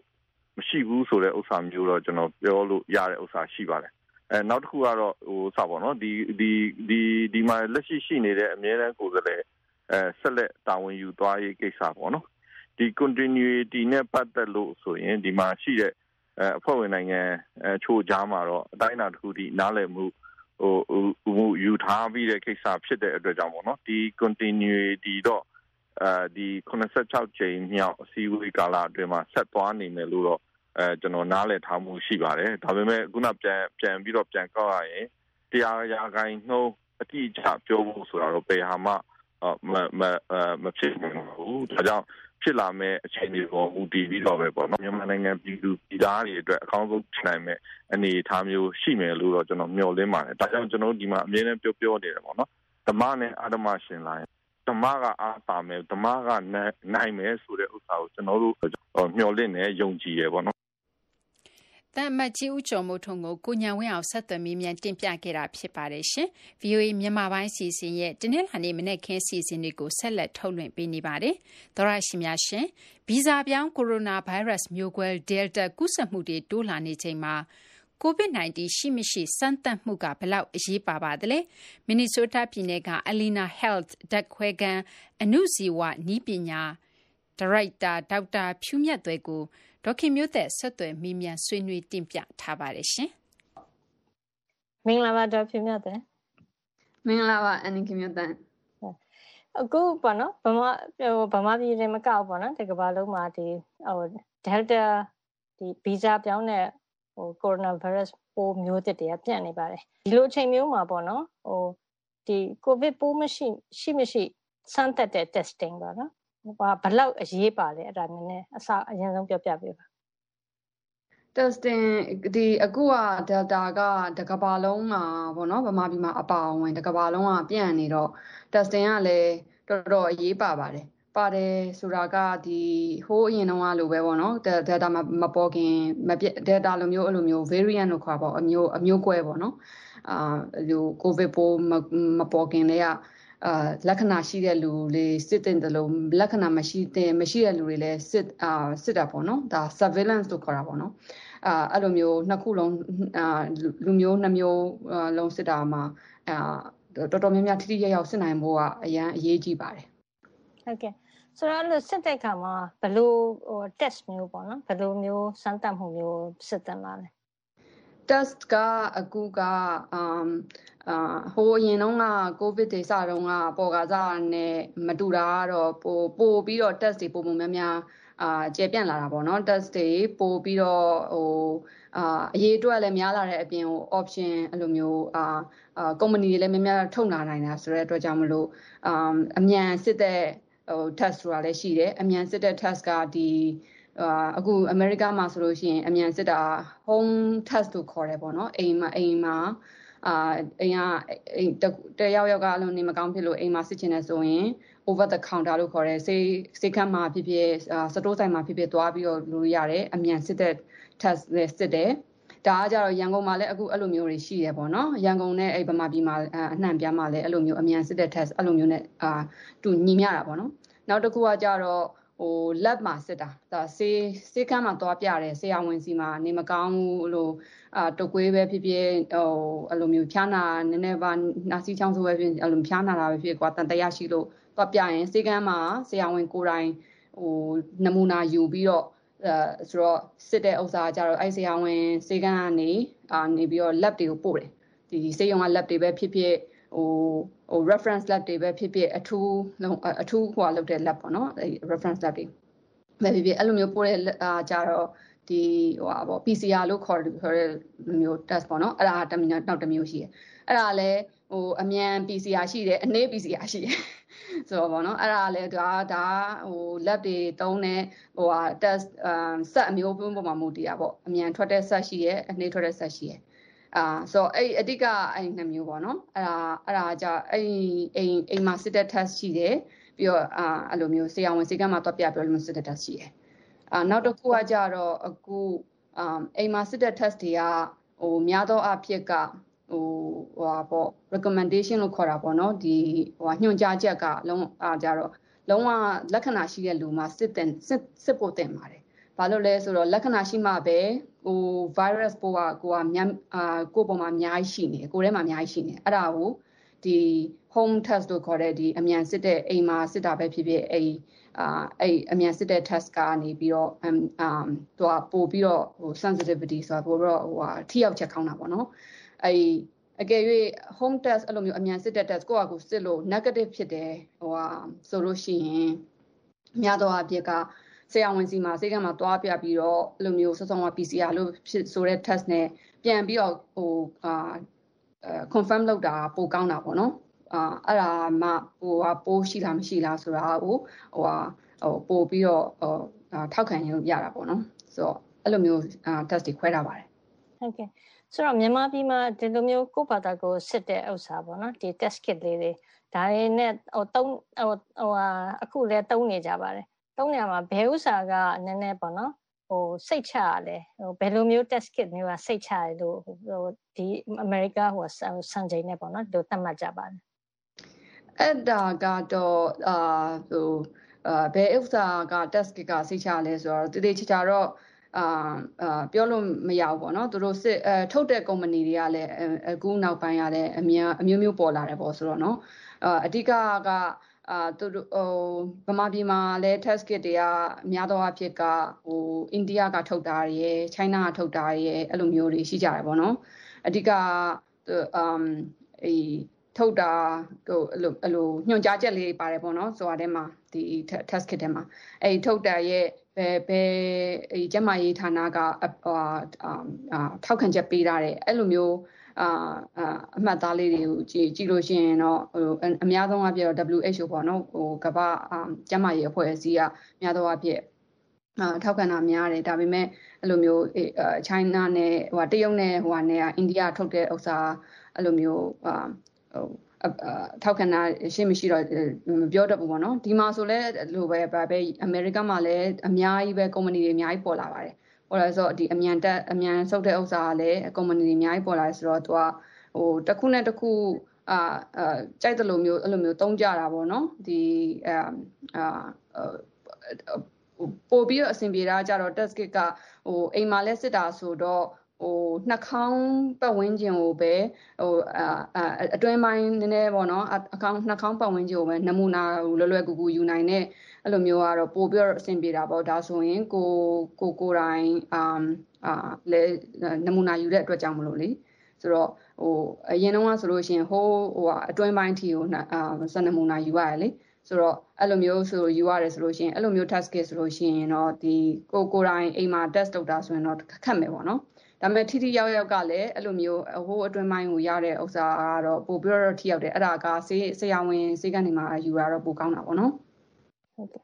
မရှိဘူးဆိုတဲ့ဥစ္စာမျိုးတော့ကျွန်တော်ပြောလို့ရတဲ့ဥစ္စာရှိပါတယ်အဲနောက်တစ်ခုကတော့ဟိုစပါတော့ဒီဒီဒီဒီမှာလက်ရှိရှိနေတဲ့အမြဲတမ်းကိုယ်စားလှယ်အဲဆက်လက်တာဝန်ယူသွားရေးကိစ္စပေါ့နော် ဒီ continuity နဲ့ပတ်သက်လို့ဆိုရင်ဒီမှာရှိတဲ့အဲအဖွဲ့ဝင်နိုင်ငံအဲချိုးကြားမှာတော့အတိုင်းအတာတစ်ခုဒီနားလည်မှုဟိုဟိုယူထားပြီးတဲ့ကိစ္စဖြစ်တဲ့အတွက်ကြောင့်ပေါ့နော်ဒီ continuity တော့အဲဒီ86ချိန်မြောက်အစည်းအဝေးကာလအတွင်းမှာဆက်သွားနေမယ်လို့တော့အဲကျွန်တော်နားလည်ထားမှုရှိပါတယ်ဒါပေမဲ့ခုနပြန်ပြန်ပြီးတော့ပြန်ကောက်ရရင်တရားရာခိုင်နှုန်းအတိအကျပြောဖို့ဆိုတာတော့ပေဟာမမမမဖြစ်ဘူးဒါကြောင့် ဖြစ်လာမဲ့အခြေအနေပေါ်မူတည်ပြီးတော့ပဲပေါ့နော်မြန်မာနိုင်ငံပြည်သူပြည်သားတွေအတွက်အကောင်းဆုံးဖြစ်နိုင်မဲ့အနေအထားမျိုးရှိမယ်လို့တော့ကျွန်တော်မျှော်လင့်ပါတယ်ဒါကြောင့်ကျွန်တော်ဒီမှာအမြဲတမ်းပြောပြောနေတယ်ပေါ့နော်ဓမ္မနဲ့အာဓမ္မရှင်လာရင်ဓမ္မကအားပါမယ်ဓမ္မကနိုင်မယ်ဆိုတဲ့ဥစ္စာကိုကျွန်တော်တို့မျှော်လင့်နေယုံကြည်ရပေါ့နော် တမ်မတ်ကြီး ဦးကျော်မိုးထွန်းကို ကိုညံဝင်းအောင် ဆက်သွယ်မေးမြန်း တင်ပြခဲ့တာ ဖြစ်ပါတယ်ရှင်။ VOA မြန်မာပိုင်းစီစဉ်ရဲ့ တနင်္လာနေ့ မနေ့ခင်းစီစဉ်တွေကို ဆက်လက် ထုတ်လွှင့်ပေးနေပါတယ်။သောရရှိများရှင် ဗီဇာပြောင်း ကိုရိုနာဗိုင်းရပ်စ် မျိုးကွဲ Delta ကူးစက်မှုတွေ တိုးလာနေချိန်မှာ COVID-19 ရှိမရှိ စမ်းသပ်မှုကဘလောက် အရေးပါပါသလဲ မင်နီဆိုးတား ပြည်နယ်က Alina Health ဓာတ်ခွဲခန်းအနုဇီဝနီးပညာ ဒါရိုက်တာ ဒေါက်တာ ဖြူမြတ်သွဲကို ဒေါခင်မျိုးသက်ဆက်သွယ်မိမြန်ဆွေးနွေးတင်ပြထားပါတယ်ရှင်မင်္ဂလာပါဒေါ်ဖြူမြတ်တယ်မင်္ဂလာပါအန်နီကမြတ်တန်အခုပေါ့နော်ဗမာဟိုဗမာပြည်တွေမကောက်ပေါ့နော်ဒီကမ္ဘာလုံးမှာဒီဟို Delta ဒီဗီဇပြောင်းတဲ့ဟို coronavirus ပိုးမျိုးသစ်တွေကပြန့်နေပါတယ်ဒီလိုအချိန်မျိုးမှာပေါ့နော်ဟိုဒီ covid ပိုးမရှိရှိမရှိစမ်းသပ်တဲ့ testing ပေါ့နော် ဘာဘလောက်အရေးပါလဲအဲ့ဒါနည်းနည်းအစအရင်ဆုံးပြောပြပေးပါ testing ဒီအခုက delta ကတကဘာလုံးမှာပေါ့နော်ဗမာပြည်မှာအပါအဝင်တကဘာလုံးကပြန့်နေတော့ testing ကလည်းတော်တော်အရေးပါပါတယ်ပါတယ်ဆိုတာကဒီဟိုးအရင်တုန်းကလိုပဲပေါ့နော် data မမပေါ်ခင်မပြ data လိုမျိုးအဲ့လိုမျိုး variant လို့ခေါ်ပါအမျိုးအမျိုးကွဲပေါ့နော်အာလို covid ပိုးမမပေါ်ခင်လေးက အာလက္ခဏာရှိတဲ့လူတွေစစ်တင်တယ်လို့လက္ခဏာမရှိတဲ့မရှိတဲ့လူတွေလည်းစစ်အာစစ်တာပေါ့နော်ဒါ surveillance လို့ခေါ်တာပေါ့နော်အာအဲ့လိုမျိုးနှစ်ခုလုံးအာလူမျိုးနှစ်မျိုးလုံးစစ်တာမှာအာတော်တော်များများထိထိရောက်ရောက်စစ်နိုင်ဖို့ကအရန်အရေးကြီးပါတယ်ဟုတ်ကဲ့ဆိုတော့အဲ့လိုစစ်တဲ့အခါမှာဘယ်လိုဟို test မျိုးပေါ့နော်ဘယ်လိုမျိုးစမ်းသပ်မှုမျိုးစစ်တင်လာလဲ test ကအခုကအမ် အာဟိုအရင်တုန်းကကိုဗစ်တွေစတုန်းကပေါ်ကားစားနဲ့မတူတာကတော့ပိုပိုပြီးတော့ test တွေပုံပုံများများအာကျေပြန့်လာတာပေါ့နော် test တွေပိုပြီးတော့ဟိုအာအရေးအတွက်လည်းများလာတဲ့အပြင်ဟို option အဲ့လိုမျိုးအာအာ company တွေလည်းများများထုတ်လာနိုင်တာဆိုတဲ့အတွက်ကြောင့်မလို့အမ်အမြန်စစ်တဲ့ဟို test ဆိုတာလည်းရှိတယ်အမြန်စစ်တဲ့ test ကဒီအာအခုအမေရိကမှာဆိုလို့ရှိရင်အမြန်စစ်တာ home test လို့ခေါ်တယ်ပေါ့နော်အိမ်မှာအိမ်မှာ အာအိမ်ကအိမ်တယောက်ယောက်ကအဲ့လိုနေမကောင်းဖြစ်လို့အိမ်မှာစစ်ချင်တယ်ဆိုရင် over the counter လို့ခေါ်တယ်စေးစေးခန်းမှာဖြစ်ဖြစ်အာစတိုးဆိုင်မှာဖြစ်ဖြစ်သွားပြီးတော့လို့ရတယ်အမြန်စစ်တဲ့ test လည်းစစ်တယ်ဒါကကြတော့ရန်ကုန်မှာလည်းအခုအဲ့လိုမျိုးတွေရှိတယ်ပေါ့နော်ရန်ကုန်နဲ့အဲ့ဗမာပြည်မှာအနှံ့ပြားမှာလည်းအဲ့လိုမျိုးအမြန်စစ်တဲ့ test အဲ့လိုမျိုးနဲ့အာတူညီမျှတာပေါ့နော်နောက်တစ်ခုကကြတော့ဟို lab မှာစစ်တာဒါစေးစေးကမ်းမှာသွားပြတယ်ဆရာဝန်စီမှာနေမကောင်းဘူးလို့ အာတုတ်ကွေးပဲဖြစ်ဖြစ်ဟိုအဲ့လိုမျိုးဖျားနာနည်းနည်းပါနာစီချောင်းဆိုပဲဖြစ်အဲ့လိုဖျားနာတာပဲဖြစ်ကွာတန်တရားရှိလို့သွားပြရင်စေးကမ်းမှာဆရာဝန်ကိုယ်တိုင်ဟိုနမူနာယူပြီးတော့အဲဆိုတော့စစ်တဲ့ဥစ္စာကြတော့အဲ့ဆရာဝန်စေကန်းကနေအာနေပြီးတော့ lab တွေကိုပို့တယ်ဒီစေယုံက lab တွေပဲဖြစ်ဖြစ်ဟိုဟို reference lab တွေပဲဖြစ်ဖြစ်အထူးလုံးအထူးဟိုလုပ်တဲ့ lab ပေါ့နော်အဲ reference lab တွေပဲဖြစ်ဖြစ်အဲ့လိုမျိုးပို့တဲ့အာကြတော့ ဒီဟိုဟာပေါ့ PCR လို့ခေါ်ခေါ်တဲ့မျိုး test ပေါ့နော်အဲ့ဒါတမျိုးနောက်တစ်မျိုးရှိတယ်အဲ့ဒါလည်းဟိုအမြန် PCR ရှိတယ်အနည်း PCR ရှိတယ်ဆိုတော့ဗောနော်အဲ့ဒါလည်းဒါဒါဟို lab တွေတုံးတဲ့ဟိုဟာ test အမ် set အမျိုးပုံမှာမူတည်တာပေါ့အမြန်ထွက်တဲ့ set ရှိတယ်အနည်းထွက်တဲ့ set ရှိတယ်အာဆိုတော့အဲ့အဓိကအဲ့နှစ်မျိုးပေါ့နော်အဲ့ဒါအဲ့ဒါကြအဲ့အိမ်အိမ်မှာစစ်တဲ့ test ရှိတယ်ပြီးတော့အာအဲ့လိုမျိုးဆရာဝန်စေကမ်းမှာတော့ပြပြောလို့စစ်တဲ့ test ရှိတယ် အာနောက်တစ်ခုကကြတော့အခုအာအိမ်မှာစစ်တဲ့ test တွေကဟိုများသောအားဖြင့်ကဟိုဟိုဟာပေါ့ recommendation လို့ခေါ်တာပေါ့နော်ဒီဟိုညွှန်ကြားချက်ကလုံးအားကြတော့လုံးဝလက္ခဏာရှိတဲ့လူမှာစစ်တင်စစ်စစ်ဖို့တင်ပါတယ်ဘာလို့လဲဆိုတော့လက္ခဏာရှိမှပဲဟို virus ပိုးကကိုကများအာကိုပေါ်မှာအများကြီးရှိနေတယ်ကိုထဲမှာအများကြီးရှိနေအဲ့ဒါကိုဒီ home test လို့ခေါ်တဲ့ဒီအမြန်စစ်တဲ့အိမ်မှာစစ်တာပဲဖြစ်ဖြစ်အဲ့ အာအဲ့အမြန်စစ်တဲ့ test ကနေပြီးတော့အမ်အမ်သူကပို့ပြီးတော့ဟို sensitivity ဆိုတာပို့ပြီးတော့ဟိုဟာထိရောက်ချက်ကောင်းတာပေါ့နော်အဲ့အကယ်၍ home test အဲ့လိုမျိုးအမြန်စစ်တဲ့ test ကိုယ့်အကူစစ်လို့ negative ဖြစ်တယ်ဟိုဟာဆိုလို့ရှိရင်များသောအားဖြင့်ကဆရာဝန်စီမှာစေကမှာတွားပြပြီးတော့အဲ့လိုမျိုးစောစောက PCR လို့ဖြစ်ဆိုတဲ့ test နဲ့ပြန်ပြီးတော့ဟိုအာ confirm လုပ်တာပိုကောင်းတာပေါ့နော် အာအဲ့ဒါမှဟိုဟာပိုးရှိလားမရှိလားဆိုတာကိုဟိုဟာဟိုပို့ပြီးတော့ဟိုထောက်ခံရလို့ရတာပေါ့နော်ဆိုတော့အဲ့လိုမျိုးအာ test တွေခွဲထားပါတယ်ဟုတ်ကဲ့ဆိုတော့မြန်မာပြည်မှာဒီလိုမျိုးကိုယ့်ဘာသာကိုစစ်တဲ့ဥစ္စာပေါ့နော်ဒီ test kit လေးတွေဒါတွေနဲ့ဟိုတုံးဟိုဟိုဟာအခုလည်းတုံးနေကြပါတယ်တုံးနေမှာဘယ်ဥစ္စာကနည်းနည်းပေါ့နော်ဟိုစိတ်ချရလဲဟိုဘယ်လိုမျိုး test kit မျိုးကစိတ်ချရလို့ဟိုဒီအမေရိကဟိုစံချိန်နဲ့ပေါ့နော်ဒီလိုသတ်မှတ်ကြပါတယ် အဲ့ဒါကတော့အာဟိုအာဘယ်ဥစ္စာက test kit ကစိတ်ချလဲဆိုတော့တည်တည်ချာချာတော့အာအာပြောလို့မရဘူးပေါ့နော်သူတို့စစ်အဲထုတ်တဲ့ company တွေကလည်းအခုနောက်ပိုင်းကလည်းအများအမျိုးမျိုးပေါ်လာတယ်ပေါ့ဆိုတော့နော်အာအဓိကကအာသူတို့ဟိုဗမာပြည်မှာလည်း test kit တွေကအများသောအားဖြင့်ကဟိုအိန္ဒိယကထုတ်တာရယ်ချိုင်းနာကထုတ်တာရယ်အဲ့လိုမျိုးတွေရှိကြတယ်ပေါ့နော်အဓိကအမ်အေး ထုတ်တာဟိုအဲ့လိုအဲ့လိုညွှန်ကြားချက်လေးပါတယ်ပေါ့နော်ဆိုတာထဲမှာဒီ test kit ထဲမှာအဲ့ထုတ်တာရဲ့ဘယ်ဘယ်အဲ့ကျမရေးဌာနကဟိုအာထောက်ခံချက်ပေးထားတယ်အဲ့လိုမျိုးအာအမှတ်သားလေးတွေကိုကြည့်ကြည့်လို့ရှိရင်တော့ဟိုအများဆုံးအပြည့်တော့ WHO ပေါ့နော်ဟိုကမ္ဘာကျမရေးအဖွဲ့အစည်းကအများသောအပြည့်အာထောက်ခံတာများတယ်ဒါပေမဲ့အဲ့လိုမျိုးအဲ China နဲ့ဟိုတရုတ်နဲ့ဟိုကနေအိန္ဒိယထုတ်တဲ့ဥစ္စာအဲ့လိုမျိုးအာ ဟိုထောက်ခံတာရှိမရှိတော့မပြောတတ်ဘူးပေါ့နော်ဒီမှာဆိုလဲလိုပဲပဲအမေရိကမှာလည်းအများကြီးပဲကုမ္ပဏီတွေအများကြီးပေါ်လာပါတယ်ပေါ်လာဆိုဒီအမြန်တက်အမြန်ဆုပ်တဲ့ဥစ္စာကလည်းကုမ္ပဏီတွေအများကြီးပေါ်လာဆိုတော့သူကဟိုတစ်ခုနဲ့တစ်ခုအာအာကြိုက်တယ်လို့မျိုးအဲ့လိုမျိုးတုံးကြတာပေါ့နော်ဒီအာအာပို့ပြီးတော့အဆင်ပြေတာကြတော့ test kit ကဟိုအိမ်မှာလဲစစ်တာဆိုတော့ ဟိုနှာခေါင်းပတ်ဝန်းကျင်ကိုပဲဟိုအာအတွင်းပိုင်းနည်းနည်းပေါ့နော်အကောင်းနှာခေါင်းပတ်ဝန်းကျင်ကိုပဲနမူနာလွယ်လွယ်ကူကူယူနိုင်တဲ့အဲ့လိုမျိုးကတော့ပို့ပြီးတော့အဆင်ပြေတာပေါ့ဒါဆိုရင်ကိုကိုကိုတိုင်းအာအာလဲနမူနာယူတဲ့အတွက်ကြောင့်မလို့လေဆိုတော့ဟိုအရင်တော့ဆိုလို့ရှိရင်ဟိုဟိုအတွင်းပိုင်းထီကိုအာစနမူနာယူရတယ်လေဆိုတော့အဲ့လိုမျိုးဆိုယူရတယ်ဆိုလို့ရှိရင်အဲ့လိုမျိုး test kit ဆိုလို့ရှိရင်တော့ဒီကိုကိုတိုင်းအိမ်မှာ test လုပ်တာဆိုရင်တော့ခက်မယ်ပေါ့နော် ဒါပေမဲ့ထိထိရောက်ရောက်ကလည်းအဲ့လိုမျိုးဟိုအတွင်းပိုင်းကိုရတဲ့ဥစ္စာကတော့ပို့ပြီးတော့ထိရောက်တယ်အဲ့ဒါကဆေးဆရာဝန်ဆေးကနေမှယူရတော့ပိုကောင်းတာပေါ့နော်ဟုတ်ကဲ့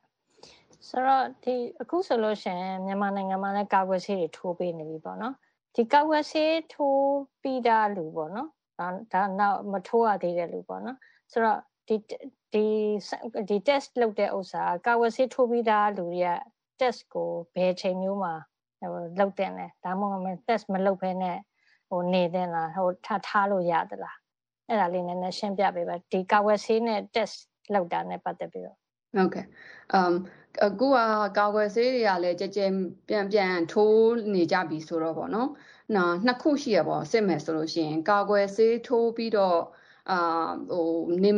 ဆိုတော့ဒီအခုဆိုလို့ရှိရင်မြန်မာနိုင်ငံမှာလည်းကာကွယ်ဆေးတွေထိုးပေးနေပြီပေါ့နော်ဒီကာကွယ်ဆေးထိုးပြီးတာလူပေါ့နော်ဒါဒါနောက်မထိုးရသေးတဲ့လူပေါ့နော်ဆိုတော့ဒီဒီဒီ test လုပ်တဲ့ဥစ္စာကာဝယ်ဆေးထိုးပြီးသားလူတွေက test ကိုဘယ်ချိန်မျိုးမှာ ဟိုလုပ်တဲ့လဲဒါမှမဟုတ် test မလုပ်ဘဲနဲ့ဟိုနေတဲ့လားဟိုထားထားလို့ရသလားအဲ့ဒါလေးနည်းနည်းရှင်းပြပေးပါဒီကာဝယ်ဆေးနဲ့ test လုပ်တာနဲ့ပတ်သက်ပြီးတော့ဟုတ်ကဲ့အမ်အခုကကာကွယ်ဆေးတွေကလည်းကြကြပြန်ပြန်ထိုးနေကြပြီဆိုတော့ဗောနော်နော်နှစ်ခုရှိရဗောစစ်မယ်ဆိုလို့ရှိရင်ကာကွယ်ဆေးထိုးပြီးတော့ အာဟိုနေ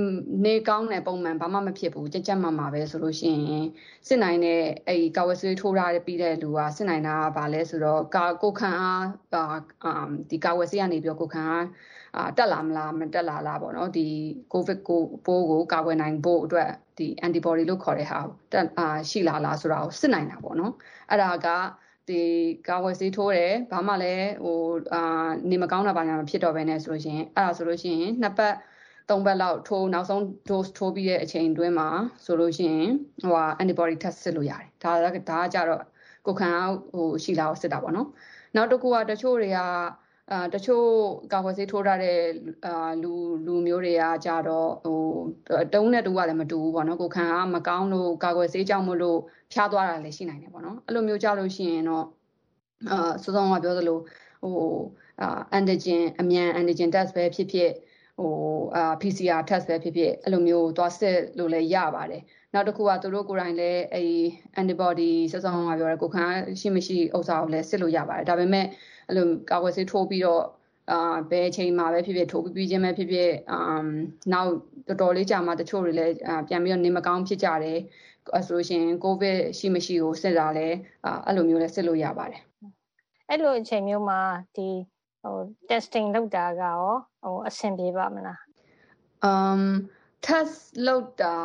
နေကောင်းတဲ့ပုံမှန်ဘာမှမဖြစ်ဘူးကြက်ကြက်မှမှာပဲဆိုလို့ရှိရင်စစ်နိုင်တဲ့အဲ့ကာဝယ်ဆွေးထိုးထားပြီးတဲ့လူကစစ်နိုင်တာကဘာလဲဆိုတော့ကာကိုခံအားအာဒီကာဝယ်ဆေးကနေပြီးတော့ကိုခံအားအာတက်လာမလားမတက်လာလားပေါ့နော်ဒီကိုဗစ်ကိုပိုးကိုကာကွယ်နိုင်ဖို့အတွက်ဒီ antibody လို့ခေါ်တဲ့ဟာတက်အာရှိလာလားဆိုတာကိုစစ်နိုင်တာပေါ့နော်အဲ့ဒါက ဒီကာဝယ်ဆေးထိုးတယ်ဘာမှလည်းဟိုအာနေမကောင်းတာဘာညာမဖြစ်တော့ဘဲနဲ့ဆိုလို့ရှိရင်အဲ့ဒါဆိုလို့ရှိရင်နှစ်ပတ်သုံးပတ်လောက်ထိုးနောက်ဆုံး dose ထိုးပြီးတဲ့အချိန်တွင်းမှာဆိုလို့ရှိရင်ဟိုဟာ antibody test စစ်လို့ရတယ်ဒါဒါကကြတော့ကိုခံဟိုရှိလာကိုစစ်တာပေါ့နော်နောက်တစ်ခုကတချို့တွေက အာတချို့ကာကွယ်ဆေးထိုးထားတဲ့အာလူလူမျိုးတွေကကြတော့ဟိုတုံးနဲ့တူကလည်းမတူဘူးပေါ့နော်ကိုခံအားမကောင်းလို့ကာကွယ်ဆေးကြောင့်မလို့ဖျားသွားတာလည်းရှိနိုင်တယ်ပေါ့နော်အဲ့လိုမျိုးကြလို့ရှိရင်တော့အာစောစောကပြောသလိုဟိုအာ antigen အမြန် antigen test ပဲဖြစ်ဖြစ်ဟိုအာ PCR test ပဲဖြစ်ဖြစ်အဲ့လိုမျိုးသွားစစ်လို့လည်းရပါတယ်နောက်တစ်ခုကသူတို့ကိုယ်တိုင်လည်းအဲ antibody စောစောကပြောရဲကိုခံရှိမရှိဥစ္စာကိုလည်းစစ်လို့ရပါတယ်ဒါပေမဲ့ အဲ့လိုကာကွယ်ဆေးထိုးပြီးတော့အာဘယ်အချိန်မှာပဲဖြစ်ဖြစ်ထိုးပြီးပြီးချင်းပဲဖြစ်ဖြစ်အမ်နောက်တော်တော်လေးကြာမှတချို့တွေလည်းပြန်ပြီးတော့နေမကောင်းဖြစ်ကြတယ်အဲဆိုရှင်ကိုဗစ်ရှိမရှိကိုစစ်တာလဲအဲ့လိုမျိုးလဲစစ်လို့ရပါတယ်အဲ့လိုအချိန်မျိုးမှာဒီဟို testing လုပ်တာကရောဟိုအဆင်ပြေပါမလား um test လုပ်တာ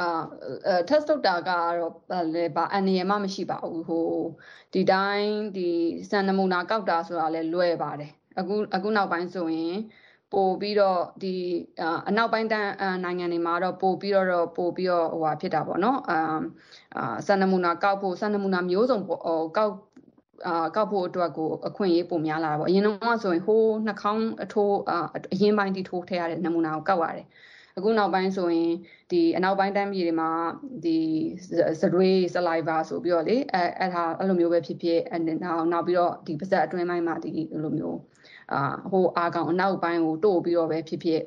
အာ test လုပ်တာကတော့လည်းဘာအနေရမှမရှိပါဘူးဟိုဒီတိုင်းဒီစံနမူနာကောက်တာဆိုတာလည်းလွယ်ပါတယ်အခုအခုနောက်ပိုင်းဆိုရင်ပို့ပြီးတော့ဒီအနောက်ပိုင်းတန်းနိုင်ငံတွေမှာတော့ပို့ပြီးတော့ပို့ပြီးတော့ဟိုဟာဖြစ်တာပေါ့နော်အာအာစံနမူနာကောက်ဖို့စံနမူနာမျိုးစုံဟိုကောက်အာကောက်ဖို့အတွက်ကိုအခွင့်အရေးပုံများလာတာပေါ့အရင်တော့ဆိုရင်ဟိုးနှာခေါင်းအထိုးအရင်ပိုင်းတီထိုးထည့်ရတဲ့နမူနာကိုကောက်ရတယ် အခုနောက်ပိုင်းဆိုရင်ဒီအနောက်ပိုင်းတန်းပြည်တွေမှာဒီစရွေး saliva ဆိုပြီးတော့လေအဲအဲ့ဒါအဲ့လိုမျိုးပဲဖြစ်ဖြစ်နောက်နောက်ပြီးတော့ဒီပါဇက်အတွင်းပိုင်းမှာဒီလိုမျိုးအာဟိုအာကောင်အနောက်ပိုင်းကိုတို့ပြီးတော့ပဲဖြစ်ဖြစ်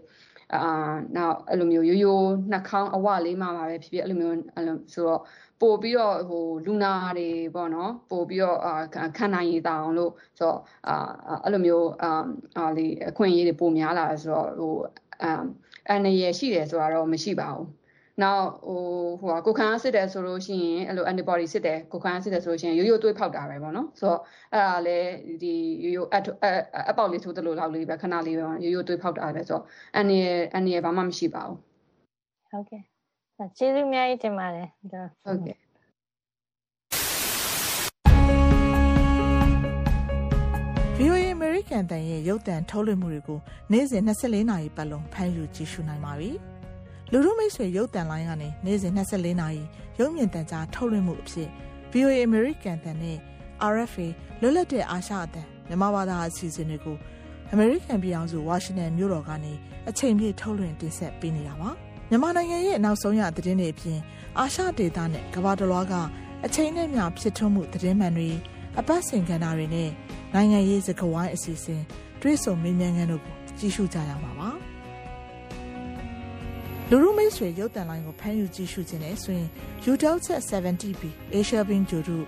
အာနောက်အဲ့လိုမျိုးရိုးရိုးနှာခေါင်းအဝလေးမှာပဲဖြစ်ဖြစ်အဲ့လိုမျိုးအဲ့လိုဆိုတော့ပို့ပြီးတော့ဟိုလူနာတွေပေါ့နော်ပို့ပြီးတော့အာခံနိုင်ရည်တောင်လို့ဆိုတော့အာအဲ့လိုမျိုးအာအာလေးအခွင့်အရေးတွေပိုများလာဆိုတော့ဟိုအာ အန်ရရှိတယ်ဆိုတာတော့မရှိပါဘူးနောက်ဟိုဟိုကိုခန်းစစ်တယ်ဆိုလို့ရှိရင်အဲ့လို antibody စစ်တယ်ကိုခန်းစစ်တယ်ဆိုလို့ရှိရင်ရိုးရိုးသွေးဖောက်တာပဲပေါ့နော်ဆိုတော့အဲ့ဒါလည်းဒီရိုးရိုးအအပေါက်လေးထိုးသလိုလောက်လေးပဲခဏလေးပဲရိုးရိုးသွေးဖောက်တာပဲဆိုတော့အန်ရအန်ရဘာမှမရှိပါဘူးဟုတ်ကဲ့ကျေးဇူးအများကြီးတင်ပါတယ်ဟုတ်ကဲ့ VOA American တန်ရဲ့ရုပ်သံထုတ်လွှင့်မှုတွေကိုနေ့စဉ်24နာရီပတ်လုံးဖမ်းယူကြည့်ရှုနိုင်ပါပြီ။လူတို့မိတ်ဆွေရုပ်သံလိုင်းကနေနေ့စဉ်24နာရီရုပ်မြင်သံကြားထုတ်လွှင့်မှုအဖြစ် VOA American တန်နဲ့ RFA လွတ်လပ်တဲ့အာရှအသံမြန်မာဘာသာအစီအစဉ်တွေကို American ပြည်အောင်စု Washington မြို့တော်ကနေအချိန်ပြည့်ထုတ်လွှင့်တင်ဆက်ပေးနေတာပါ။မြန်မာနိုင်ငံရဲ့နောက်ဆုံးရသတင်းတွေအပြင်အာရှဒေသနဲ့ကမ္ဘာတစ်လွှားကအချိန်နဲ့မျှဖြစ်ထွန်းမှုသတင်းမှန်တွေ အပတ်စဉ်ကဏ္ဍတွေနဲ့နိုင်ငံရေးစကားဝိုင်းအစီအစဉ်တွေးဆုံမေးမြန်းခန်းတို့ကိုကြည့်ရှုကြရပါပါ။လူရုမိတ်ဆွေရုပ်တံလိုင်းကိုဖမ်းယူကြည့်ရှုခြင်းနဲ့ဆိုရင် UDEL Chat 70B Asia Bin ဂျိုတို့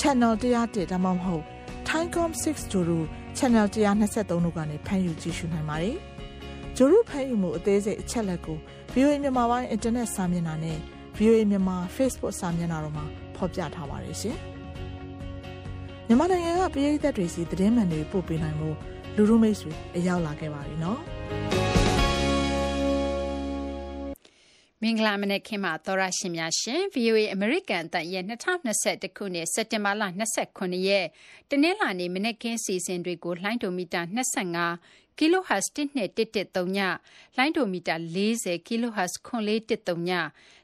Channel 101ဒါမှမဟုတ် Timecom 6ဂျိုတို့ Channel 123တို့ကနေဖမ်းယူကြည့်ရှုနိုင်ပါတယ်။ဂျိုတို့ဖမ်းယူမှုအသေးစိတ်အချက်လက်ကို VOA မြန်မာပိုင်း Internet စာမျက်နှာနဲ့ VOA မြန်မာ Facebook စာမျက်နှာတို့မှာဖော်ပြထားပါတယ်ရှင်။ မြန်မာနိုင်ငံကပြည်သက်တွေစီသတင်းမှန်တွေပို့ပေးနိုင်မှုလူရုမိတ်ဆွေအရောက်လာခဲ့ပါပြီနော်။မင်္ဂလာမနက်ခင်းပါသောရရှင်များရှင် VOA American အတန်ရဲ့2021ခုနှစ်စက်တင်ဘာလ29ရက်တနင်္လာနေ့မနက်ခင်းစီစဉ်တွေကိုလှိုင်းဒိုမီတာ25 kHz 1213ညလှိုင်းဒိုမီတာ40 kHz 9413ည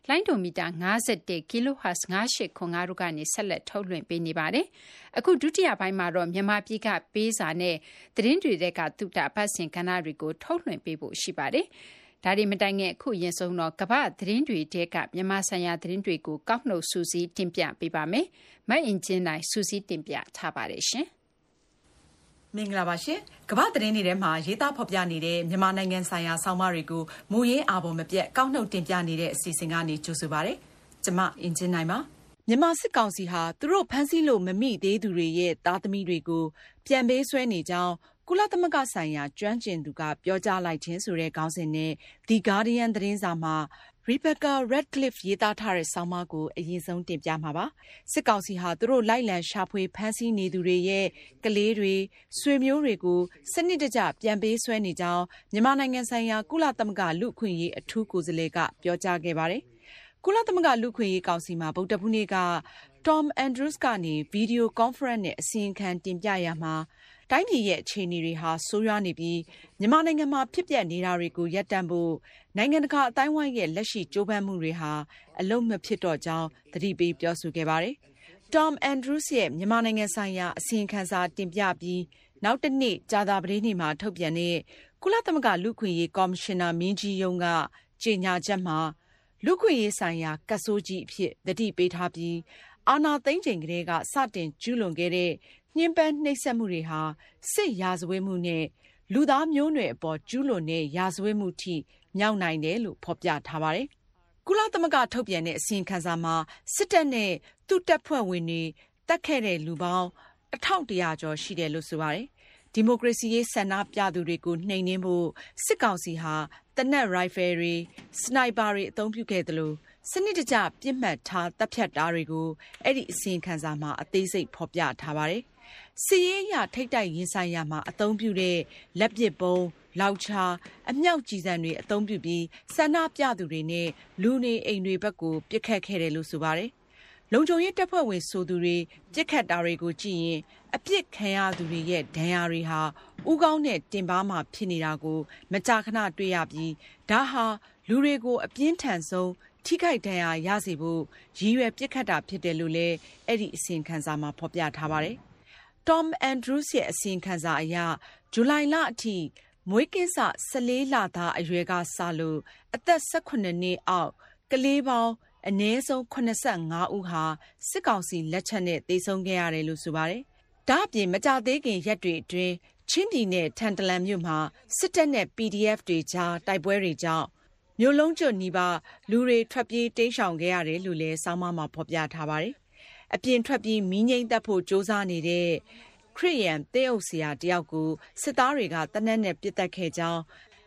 လှိုင်းဒိုမီတာ51 kHz 9805တို့ကနေဆက်လက်ထုတ်လွှင့်ပေးနေပါတယ်။အခုဒုတိယပိုင်းမှာတော့မြန်မာပြည်ကပေးစာနဲ့သတင်းတွေတဲ့ကသုတပတ်စဉ်ကဏ္ဍတွေကိုထုတ်လွှင့်ပေးဖို့ရှိပါတယ်။ဒါဒီမတိုင်ငယ်အခုရင်ဆုံးတော့ကမ္ဘာသတင်းတွေတဲကမြန်မာဆိုင်ရာသတင်းတွေကိုကောက်နှုတ်စူးစီးတင်ပြပေးပါမယ်။မတ်အင်ဂျင်နိုင်စူးစီးတင်ပြထားပါတယ်ရှင်။ မင်္ဂလာပါရှင်ကမ္ဘာသတင်းတွေထဲမှာရေးသားဖော်ပြနေတဲ့မြန်မာနိုင်ငံဆိုင်ရာဆောင်းပါးတွေကိုမူရင်းအာပေါ်မပြတ်ကောက်နှုတ်တင်ပြနေတဲ့အစီအစဉ်ကနေကြိုဆိုပါရစေ။ကျမအင်ဂျင်နိုင်ပါမြန်မာစစ်ကောင်စီဟာသူတို့ဖမ်းဆီးလို့မမိသေးသူတွေရဲ့သားသမီးတွေကိုပြန်ပေးဆွဲနေကြောင်းကုလသမဂ္ဂဆိုင်ရာကျွမ်းကျင်သူကပြောကြားလိုက်ခြင်းဆိုတဲ့ခေါင်းစဉ်နဲ့ The Guardian သတင်းစာမှာ Rebecca Radcliffe ရေးသားထားတဲ့ဆောင်းပါးကို အရင်ဆုံးတင်ပြမှာပါ။စစ်ကောင်စီဟာသူတို့လိုက်လံရှာဖွေဖမ်းဆီးနေသူတွေရဲ့ကလေးတွေဆွေမျိုးတွေကိုစနစ်တကျပြန်ပေးဆွဲနေကြောင်းမြန်မာနိုင်ငံဆိုင်ရာကုလသမဂ္ဂလူ့အခွင့်အရေးအထူးကိုယ်စားလှယ်ကပြောကြားခဲ့ပါတယ်။ကုလသမဂ္ဂလူ့အခွင့်အရေးကောင်စီမှာဗုဒ္ဓဖူးနေ့က Tom Andrews ကနေဗီဒီယိုကွန်ဖရင့်နဲ့အစီရင်ခံတင်ပြရာမှာ တိုင်းပြည်ရဲ့ အခြေအနေတွေဟာ ဆိုးရွားနေပြီး မြန်မာနိုင်ငံမှာ ဖြစ်ပျက်နေတာတွေကို ရပ်တန့်ဖို့ နိုင်ငံတကာအတိုင်းဝိုင်းရဲ့ လက်ရှိ ကြိုးပမ်းမှုတွေဟာ အလုံးမဖြစ်တော့ကြောင်း သတိပေးပြောဆိုခဲ့ပါတယ်။ Tom Andrews ရဲ့ မြန်မာနိုင်ငံဆိုင်ရာ အစီရင်ခံစာ တင်ပြပြီး နောက်တစ်နေ့ ကြာသပတေးနေ့မှာ ထုတ်ပြန်တဲ့ ကုလသမဂ္ဂ လူ့ခွင့်ရေး ကော်မရှင်နာမင်းကြီးယုံကကြေညာချက်မှာ လူခွင့်ရေးဆိုင်ရာကတ်ဆိုးကြီးအဖြစ် သတိပေးထားပြီး အာနာသိမ့်ချိန်ကလေးက စတင်ကျူးလွန်ခဲ့တဲ့ ညှဉ်းပန်းနှိပ်စက်မှုတွေဟာ စစ်ရာဇဝတ်မှုနဲ့ လူသားမျိုးနွယ်အပေါ် ကျူးလွန်တဲ့ ရာဇဝတ်မှုထိ မြောက်နိုင်တယ်လို့ ဖော်ပြထားပါတယ်။ကုလသမဂ္ဂ ထုတ်ပြန်တဲ့ အစီရင်ခံစာမှာ စစ်တပ်နဲ့ သူ့တပ်ဖွဲ့ဝင်တွေတက်ခဲ့တဲ့ လူပေါင်းအထောက်တရာကျော် ရှိတယ်လို့ ဆိုပါတယ်။ဒီမိုကရေစီရေး ဆန္ဒပြသူတွေကို နှိမ်နင်းဖို့ စစ်ကောင်စီဟာတနက်ရိုင်ဖယ်တွေ စနိုက်ပါတွေ အသုံးပြုခဲ့တယ်လို့ စနစ်တကျပြစ်မှတ်ထားတပ်ဖြတ်တာတွေကိုအဲ့ဒီအစီရင်ခံစာမှာအသေးစိတ်ဖော်ပြထားပါတယ်။စီရေးရထိတ်တိုက်ရင်ဆိုင်ရမှာအသုံးပြုတဲ့လက်ပစ်ပုံးလောက်ချာအမြောက်ကြီးစံတွေအသုံးပြုပြီးဆန္ဒပြသူတွေနဲ့လူနေအိမ်တွေဘက်ကိုပြစ်ခတ်ခဲ့တယ်လို့ဆိုပါတယ်။လုံခြုံရေးတပ်ဖွဲ့ဝင်ဆိုသူတွေပြစ်ခတ်တာတွေကိုကြည့်ရင်အပြစ်ခံရသူတွေရဲ့ဒဏ်ရာတွေဟာဥကောင်းနဲ့တင်ပါမှဖြစ်နေတာကို မကြာခဏတွေ့ရပြီးဒါဟာလူတွေကိုအပြင်းထန်ဆုံး ထိခိုက်ဒဏ်ရာရစေဖို့ ရည်ရွယ်ပြစ်ခတ်တာဖြစ်တယ်လို့လည်း အဲ့ဒီအစီရင်ခံစာမှာ ဖော်ပြထားပါတယ်။ Tom Andrews ရဲ့ အစီရင်ခံစာအရ ဇူလိုင်လအထိ မွေးကင်းစ14လသားအရွယ်ကစလို့ အသက်18နှစ်အောက် ကလေးပေါင်း အနည်းဆုံး85ဦးဟာ စစ်ကောင်စီလက်ချက်နဲ့ သေဆုံးခဲ့ရတယ်လို့ ဆိုပါတယ်။ဒါ့အပြင် မကြသေးခင်ရက်တွေအတွင်း ချင်းပြည်နယ် ထန်တလန်မြို့မှာ စစ်တပ်နဲ့ PDF တွေကြား တိုက်ပွဲတွေကြောင့် မြို့လုံးကျွတ်နီးပါး လူတွေ ထွက်ပြေးတိမ်းရှောင်ခဲ့ရတယ်လို့လည်း ဆောင်းပါးမှာ ဖော်ပြထားပါတယ်။အပြင်ထွက်ပြီး မီးငြှိမ်းသတ်ဖို့ ကြိုးစားနေတဲ့ ခရစ်ယာန် သင်းအုပ်ဆရာတစ်ယောက်ကို စစ်သားတွေက သေနတ်နဲ့ ပစ်သတ်ခဲ့ကြောင်း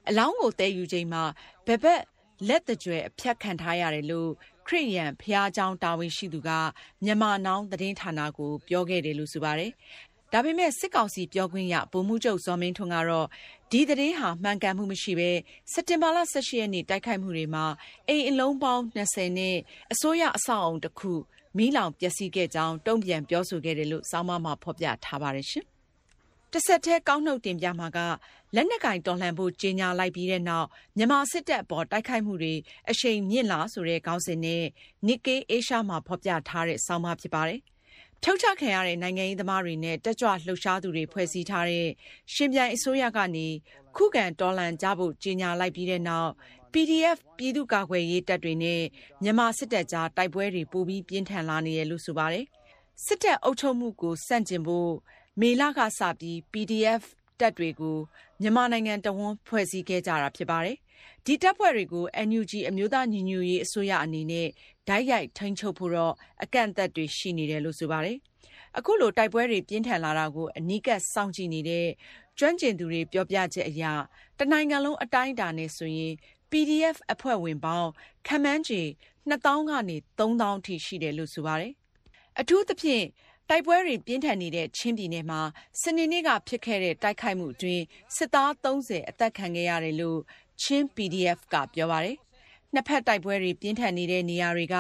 ၊အလောင်းကို သယ်ယူချိန်မှာ ဘယ်ဘက် လက်သကြွယ် အဖြတ်ခံထားရတယ်လို့ ခရစ်ယာန် ဘုရားကျောင်း တာဝန်ရှိသူက Myanmar Now သတင်းဌာနကို ပြောခဲ့တယ်လို့ ဆိုပါတယ်။ ဒါပေမဲ့ စစ်ကောင်စီပြောခွင့်ရ ဗိုလ်မှူးချုပ် ဇော်မင်းထွန်းကတော့ ဒီသတင်းဟာ မှန်ကန်မှုမရှိဘဲ စက်တင်ဘာလ18ရက်နေ့ တိုက်ခိုက်မှုတွေမှာ အိမ်အလုံးပေါင်း20နဲ့ အစိုးရအဆောက်အုံတစ်ခု မီးလောင်ပျက်စီးခဲ့ကြောင်း တုံ့ပြန်ပြောဆိုခဲ့တယ်လို့စောင်းမမှာ ဖော်ပြထားပါတယ်ရှင်။တစ်ဆက်တည်း ကောင်းနှုတ်တင်ပြမှာက လက်နက်ကင်တော်လှန်ဖို့ ကြေညာလိုက်ပြီးတဲ့နောက် မြန်မာစစ်တပ်အပေါ် တိုက်ခိုက်မှုတွေ အရှိန်မြင့်လာ ဆိုတဲ့ ခေါင်းစဉ်နဲ့ Nikkei Asia မှာ ဖော်ပြထားတဲ့ ဆောင်းပါးဖြစ်ပါတယ်။ ထုတ်ချခံရတဲ့ နိုင်ငံရေးသမားတွေနဲ့ တက်ကြွလှုပ်ရှားသူတွေ ဖွဲ့စည်းထားတဲ့ရှင်ပြိုင်အစိုးရကနေ ခုခံတော်လှန်ကြဖို့ ကြေညာလိုက်ပြီးတဲ့နောက် PDF ပြည်သူ့ကာကွယ်ရေးတပ်တွေနဲ့ မြန်မာစစ်တပ်ကြား တိုက်ပွဲတွေ ပိုပြီး ပြင်းထန်လာနေတယ်လို့ ဆိုပါတယ်။စစ်တပ်အုပ်ချုပ်မှုကိုစန့်ကျင်ဖို့ မေလကစပြီး PDF တပ်တွေကို မြန်မာနိုင်ငံတဝန်း ဖွဲ့စည်းခဲ့ကြတာ ဖြစ်ပါတယ် ဒီတပ်ဖွဲ့တွေကို NUG အမျိုးသားညီညွတ်ရေးအစိုးရအနေနဲ့ဓာတ်ရိုက်ထိန်းချုပ်ဖို့တော့ အကန့်အသတ်တွေရှိနေတယ်လို့ ဆိုပါတယ်။အခုလို တိုက်ပွဲတွေ ပြင်းထန်လာတာကို အနီးကပ်စောင့်ကြည့်နေတဲ့ ကျွမ်းကျင်သူတွေ ပြောပြချက်အရ တနိုင်ငံလုံးအတိုင်းအတာနဲ့ဆိုရင် PDF အဖွဲ့ဝင်ပေါင်း ခန့်မှန်းချေ2000ကနေ3000အထိ ရှိတယ်လို့ ဆိုပါတယ်။အထူးသဖြင့် တိုက်ပွဲတွေ ပြင်းထန်နေတဲ့ ချင်းပြည်နယ်မှာ စနေနေ့က ဖြစ်ခဲ့တဲ့ တိုက်ခိုက်မှုအတွင်း စစ်သား30အသက်ခံခဲ့ရတယ်လို့ ချင်း PDF က ပြောပါတယ်။နှစ်ဖက်တိုက်ပွဲတွေ ပြင်းထန်နေတဲ့ နေရာတွေက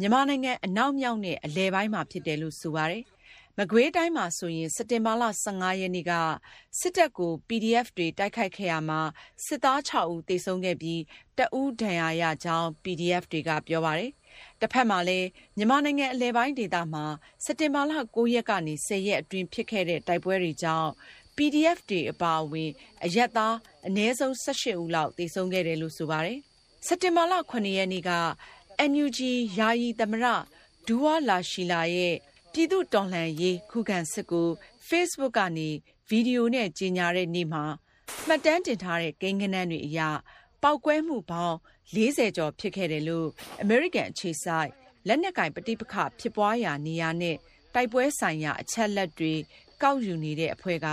မြန်မာနိုင်ငံ အနောက်မြောက်နဲ့ အလယ်ပိုင်းမှာ ဖြစ်တယ်လို့ ဆိုပါတယ်။မကွေးတိုင်းမှာဆိုရင် စက်တင်ဘာလ15ရက်နေ့က စစ်တပ်ကို PDF တွေ တိုက်ခိုက်ခဲ့ရမှာ စစ်သား6ဦး သေဆုံးခဲ့ပြီးတအူးဒဏ်ရာရကြောင်း PDF တွေက ပြောပါတယ်။တစ်ဖက်မှာလည်း မြန်မာနိုင်ငံ အလဲပိုင်းဒေသမှာ စက်တင်ဘာလ9ရက်ကနေ10ရက်အတွင်း ဖြစ်ခဲ့တဲ့ တိုက်ပွဲတွေကြောင့် PDF တွေအပါအဝင် အရက်သား အနည်းဆုံး18ဦးလောက် သေဆုံးခဲ့တယ်လို့ ဆိုပါတယ်။စက်တင်ဘာလ9ရက်နေ့က NUG ယာယီသမရဒူဝါလာရှီလာရဲ့ ပြည်သူတော်လှန်ရေး ခုခံစစ်ကို Facebook ကနေ ဗီဒီယိုနဲ့ ကြေညာတဲ့နေ့မှာ မှတ်တမ်းတင်ထားတဲ့ ကိန်းဂဏန်းတွေအရ ပောက်ကွဲမှုပေါင်း40ကျော် ဖြစ်ခဲ့တယ်လို့ American အခြေစိုက် လက်နက်ကင် ပဋိပက္ခဖြစ်ပွားရာနေရာနဲ့ တိုက်ပွဲဆိုင်ရာ အချက်လက်တွေ ကောက်ယူနေတဲ့အဖွဲ့က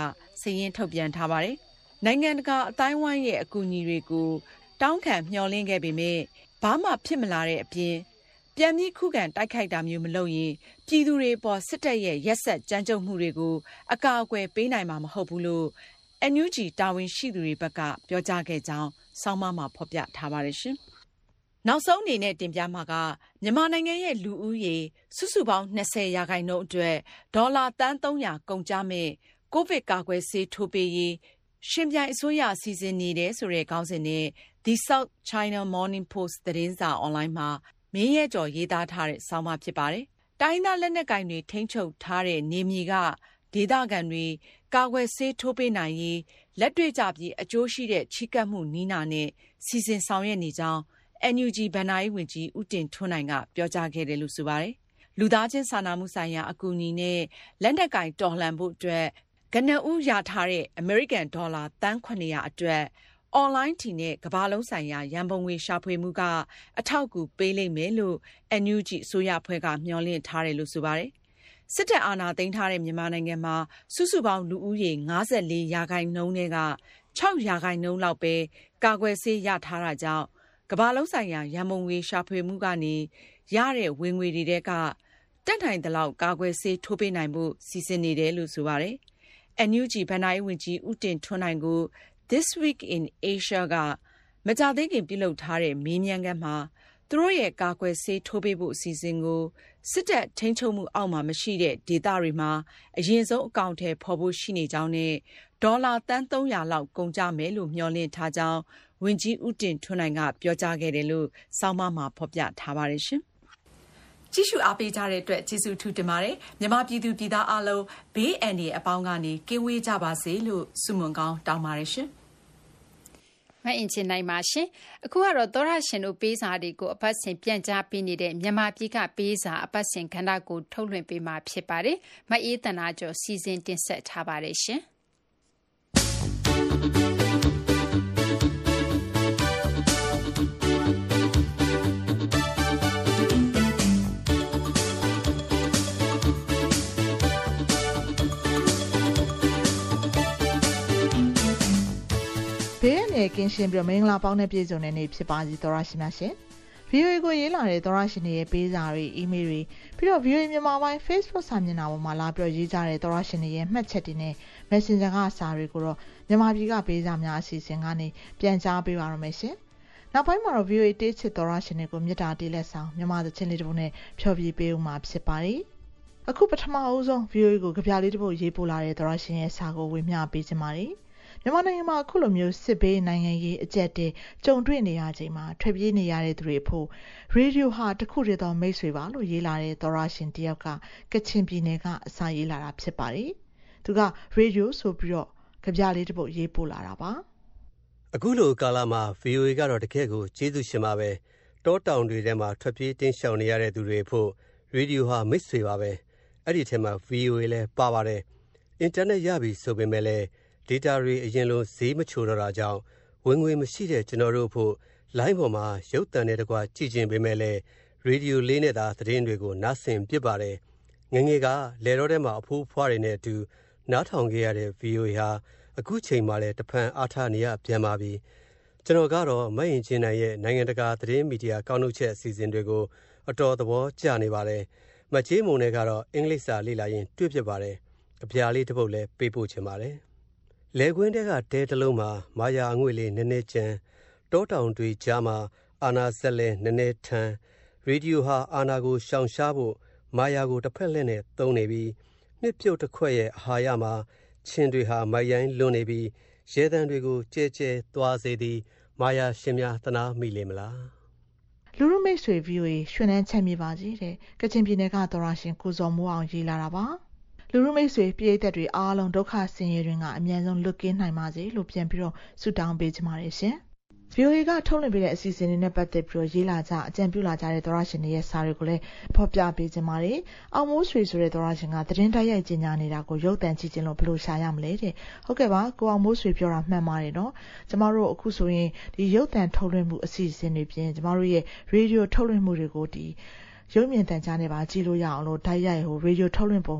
စည်ရင်းထုတ်ပြန်ထားပါတယ်။နိုင်ငံတကာအတိုင်းဝိုင်းရဲ့အကူအညီတွေကိုတောင်းခံမျှော်လင့်ခဲ့ပေမဲ့ဘာမှဖြစ်မလာတဲ့အပြင်ပြန်ပြီးခုခံတိုက်ခိုက်တာမျိုးမလုပ်ရင်ပြည်သူတွေပေါ်စစ်တပ်ရဲ့ရက်ဆက်ကြမ်းကြုတ်မှုတွေကိုအကာအကွယ်ပေးနိုင်မှာမဟုတ်ဘူးလို့ NUG တာဝန်ရှိသူတွေဘက်ကပြောကြားခဲ့ကြောင်းဆောင်းပါးမှာဖော်ပြထားပါတယ်ရှင်။နောက်ဆုံးအနေနဲ့တင်ပြမှာကမြန်မာနိုင်ငံရဲ့လူဦးရေစုစုပေါင်း20ရာခိုင်နှုန်းအတွက်ဒေါ်လာတန်း300ကုန်ကျမဲ့ ကိုဗစ်ကာကွယ်ဆေးထိုးပေးရေးရှင်ပြိုင်အစိုးရအစီအစဉ်နေတယ်ဆိုတဲ့ ခေါင်းစဉ်နဲ့ The South China Morning Post သတင်းစာအွန်လိုင်းမှာ မင်းရဲကျော် ရေးသားထားတဲ့ ဆောင်းပါးဖြစ်ပါတယ်။တိုင်းသားလက်နက်ကင်တွေ ထိန်းချုပ်ထားတဲ့နေမြေက ဒေသခံတွေ ကာကွယ်ဆေးထိုးပေးနိုင်ရေး လက်တွေ့ကြပြီး အကျိုးရှိတဲ့ ချီးကပ်မှုနီးနာနဲ့ စီစဉ်ဆောင်ရွက်နေကြောင်း NUG ဗန်နာရေးဝန်ကြီး ဦးတင်ထွန်းနိုင်က ပြောကြားခဲ့တယ်လို့ ဆိုပါတယ်။လူသားချင်းစာနာမှုဆိုင်ရာ အကူအညီနဲ့ လက်နက်ကင်တော်လှန်ဖို့အတွက် ကနဦးရထားတဲ့ American ဒေါ်လာတန်း900အတွက် အွန်လိုင်းထီနဲ့ ကမ္ဘာလုံးဆိုင်ရာ ရန်ပုံငွေရှာဖွေမှုက အထောက်အကူပေးလိမ့်မယ်လို့ NUG အစိုးရအဖွဲ့က မျှော်လင့်ထားတယ်လို့ ဆိုပါတယ်။စစ်တပ်အာဏာသိမ်းထားတဲ့ မြန်မာနိုင်ငံမှာ စုစုပေါင်း လူဦးရေ54ရာခိုင်နှုန်းနဲ့က6ရာခိုင်နှုန်းလောက်ပဲ ကာကွယ်ဆေးရထားတာကြောင့် ကမ္ဘာလုံးဆိုင်ရာ ရန်ပုံငွေရှာဖွေမှုကနေ ရတဲ့ ဝင်ငွေတွေတဲကတက်နိုင်သလောက် ကာကွယ်ဆေးထိုးပေးနိုင်ဖို့ စီစဉ်နေတယ်လို့ ဆိုပါတယ်။ NUG ဗန်နာရေးဝန်ကြီး ဦးတင်ထွန်းနိုင်ကို This Week in Asia က မကြသေးခင် ပြုလုပ်ထားတဲ့ မေးမြန်းခန်းမှာ သူတို့ရဲ့ ကာကွယ်ဆေးထိုးပေးဖို့ အစီအစဉ်ကို စစ်တပ်ထိန်းချုပ်မှုအောက်မှာ မရှိတဲ့ ဒေသတွေမှာ အရင်ဆုံး အကောင့်ထဲဖော်ဖို့ ရှိနေကြောင်းနဲ့ ဒေါ်လာတန်း300လောက် ကုန်ကြမယ်လို့ မျှော်လင့်ထားကြောင်း ဝန်ကြီး ဦးတင်ထွန်းနိုင်က ပြောကြားခဲ့တယ်လို့စောင်းမမှာ ဖော်ပြထားပါတယ်ရှင်။ ကြည့်ရှုအားပေးကြတဲ့အတွက်ကျေးဇူးထူးတင်ပါတယ်မြန်မာပြည်သူပြည်သားအားလုံးဘေးအန္တရာယ်အပေါင်းကနေကင်းဝေးကြပါစေလို့ဆုမွန်ကောင်းတောင်းပါတယ်ရှင်။မအင်ချင်နိုင်ပါရှင်အခုကတော့သောရရှင်တို့ပေးစာတွေကိုအပတ်စဉ်ပြန်ကြားပေးနေတဲ့မြန်မာပြည်ကပေးစာအပတ်စဉ်ခန္ဓာကိုထုတ်လွှင့်ပေးမှာဖြစ်ပါတယ်မအေးတနာကျော်စီစဉ်တင်ဆက်ထားပါတယ်ရှင် ဘေးရန်ရဲ့ကင်းရှင်းပြီးတော့မင်္ဂလာပေါင်းနဲ့ပြည့်စုံတဲ့နေ့ဖြစ်ပါစီသောရရှိများရှင်။ VOA ကိုရေးလာတဲ့သောရရှင်တွေရဲ့ပေးစာတွေအီးမေးလ်တွေပြီးတော့ VOA မြန်မာပိုင်း Facebook စာမျက်နှာပေါ်မှာလာပြီးတော့ရေးကြတဲ့သောရရှင်တွေရဲ့မှတ်ချက်တွေနဲ့ Messenger ကစာတွေကိုတော့မြန်မာပြည်ကပေးစာများအစီအစဉ်ကနေပြန်ကြားပေးပါရမယ်ရှင်။နောက်ပိုင်းမှာတော့ VOA တေးချစ်သောရရှင်တွေကိုမြစ်တာတေးလက်ဆောင်မြန်မာသချင်းလေးတစ်ပုဒ်နဲ့ဖြောပြပေးဦးမှာဖြစ်ပါတယ်။အခုပထမအဦးဆုံး VOA ကိုကြပြလေးတစ်ပုဒ်ရေးပို့လာတဲ့သောရရှင်ရဲ့စာကိုဝေမျှပေးချင်ပါတယ်။ မြန်မာနိုင်ငံမှာအခုလိုမျိုးစစ်ဘေးနိုင်ငံရေးအကြက်တဲကြုံတွေ့နေရချိန်မှာထွက်ပြေးနေရတဲ့သူတွေဖို့ရေဒီယိုဟာတခုတည်းသောမိတ်ဆွေပါလို့ရေးလာတဲ့သောရရှင်တယောက်ကကချင်ပြည်နယ်ကအစာရေးလာတာဖြစ်ပါတယ်။သူကရေဒီယိုဆိုပြီးတော့ကြပြလေးတစ်ပုဒ်ရေးပို့လာတာပါအခုလိုကာလမှာ VOA ကတော့တကယ့်ကိုကျေးဇူးရှင်ပါပဲတောတောင်တွေထဲမှာထွက်ပြေးတင်းရှောင်နေရတဲ့သူတွေဖို့ရေဒီယိုဟာမိတ်ဆွေပါပဲအဲ့ဒီထဲမှာ VOA လည်းပါပါတယ်အင်တာနက်ရပြီဆိုပေမဲ့လည်း data တွေ အရင်လို ဈေးမချိုတော့တာကြောင့် ဝင်ငွေမရှိတဲ့ ကျွန်တော်တို့ဖို့ လိုင်းပေါ်မှာ ရုပ်သံနဲ့တကွ ကြည့်ခြင်းပေမဲ့လည်း ရေဒီယိုလေးနဲ့သာ သတင်းတွေကို နားဆင်ပြစ်ပါတယ်ငငယ်ကလေတော့ထဲမှာ အဖိုးဖွားတွေနဲ့အတူ နားထောင်ခဲ့ရတဲ့ VOA ဟာ အခုချိန်မှလည်း တဖန် အားထားနေရပြန်ပါပြီ ကျွန်တော်ကတော့မရင်ချင်းနိုင်ရဲ့ နိုင်ငံတကာ သတင်းမီဒီယာကောက်နှုတ်ချက် အစီအစဉ်တွေကို အတော်သဘောကျနေပါတယ်မချေးမုံတွေကတော့ အင်္ဂလိပ်စာလေ့လာရင်တွေ့ဖြစ်ပါတယ် အပြာလေးတစ်ပုတ်လည်း ပေးပို့ချင်ပါတယ် လေကွင်းတဲက တဲတစ်လုံးမှာ မာယာအငွေ့လေး နည်းနည်းချမ်းတောတောင်တွေကြားမှာ အာနာဆက်လဲနည်းနည်းထမ်းရေဒီယိုဟာ အာနာကို ရှောင်ရှားဖို့ မာယာကို တစ်ဖက်လက်နဲ့ သုံးနေပြီးနှစ်ပြုတ်တစ်ခွက်ရဲ့အာဟာရမှာချင်းတွေဟာ မိုက်ရိုင်းလွန်နေပြီး ရဲတံတွေကိုကြဲကြဲသွားစေသည် မာယာရှင်များ သနာမိလေမလား လူရုမိတ်ဆွေ VOA ရွှေနှန်းချက်မြေပါကြီးတဲ့ ကချင်ပြည်နယ်က သောရရှင် ကိုစောမိုးအောင် ရေးလာတာပါ လူရုမိတ်ဆွေပြည်သက်တွေအားလုံးဒုက္ခဆင်းရဲတွင်ကအမြန်ဆုံးလွတ်ကင်းနိုင်ပါစေလို့ပြန်ပြီးတော့ဆုတောင်းပေးကြပါတယ်ရှင် VOA ကထုတ်လွှင့်ပေးတဲ့အစီအစဉ်တွေနဲ့ပတ်သက်ပြီးတော့ရေးလာကြအကြံပြုလာကြတဲ့သောရရှင်တွေရဲ့စာတွေကိုလည်းဖော်ပြပေးကြပါတယ်။အောင်မိုးဆွေဆိုတဲ့သောရရှင်ကသတင်းတိုက်ရိုက်ကြီးညာနေတာကိုရုပ်တံကြည့်ခြင်းလို့ဘယ်လိုရှာရမလဲတဲ့။ဟုတ်ကဲ့ပါကိုအောင်မိုးဆွေပြောတာမှန်ပါတယ်နော်။ကျမတို့အခုဆိုရင်ဒီရုပ်တံထုတ်လွှင့်မှုအစီအစဉ်တွေပြင်ကျမတို့ရဲ့ရေဒီယိုထုတ်လွှင့်မှုတွေကိုဒီရုပ်မြင်သံကြားနဲ့ပါကြည့်လို့ရအောင်လို့တိုက်ရိုက်ဟိုရေဒီယိုထုတ်လွှင့်ပုံ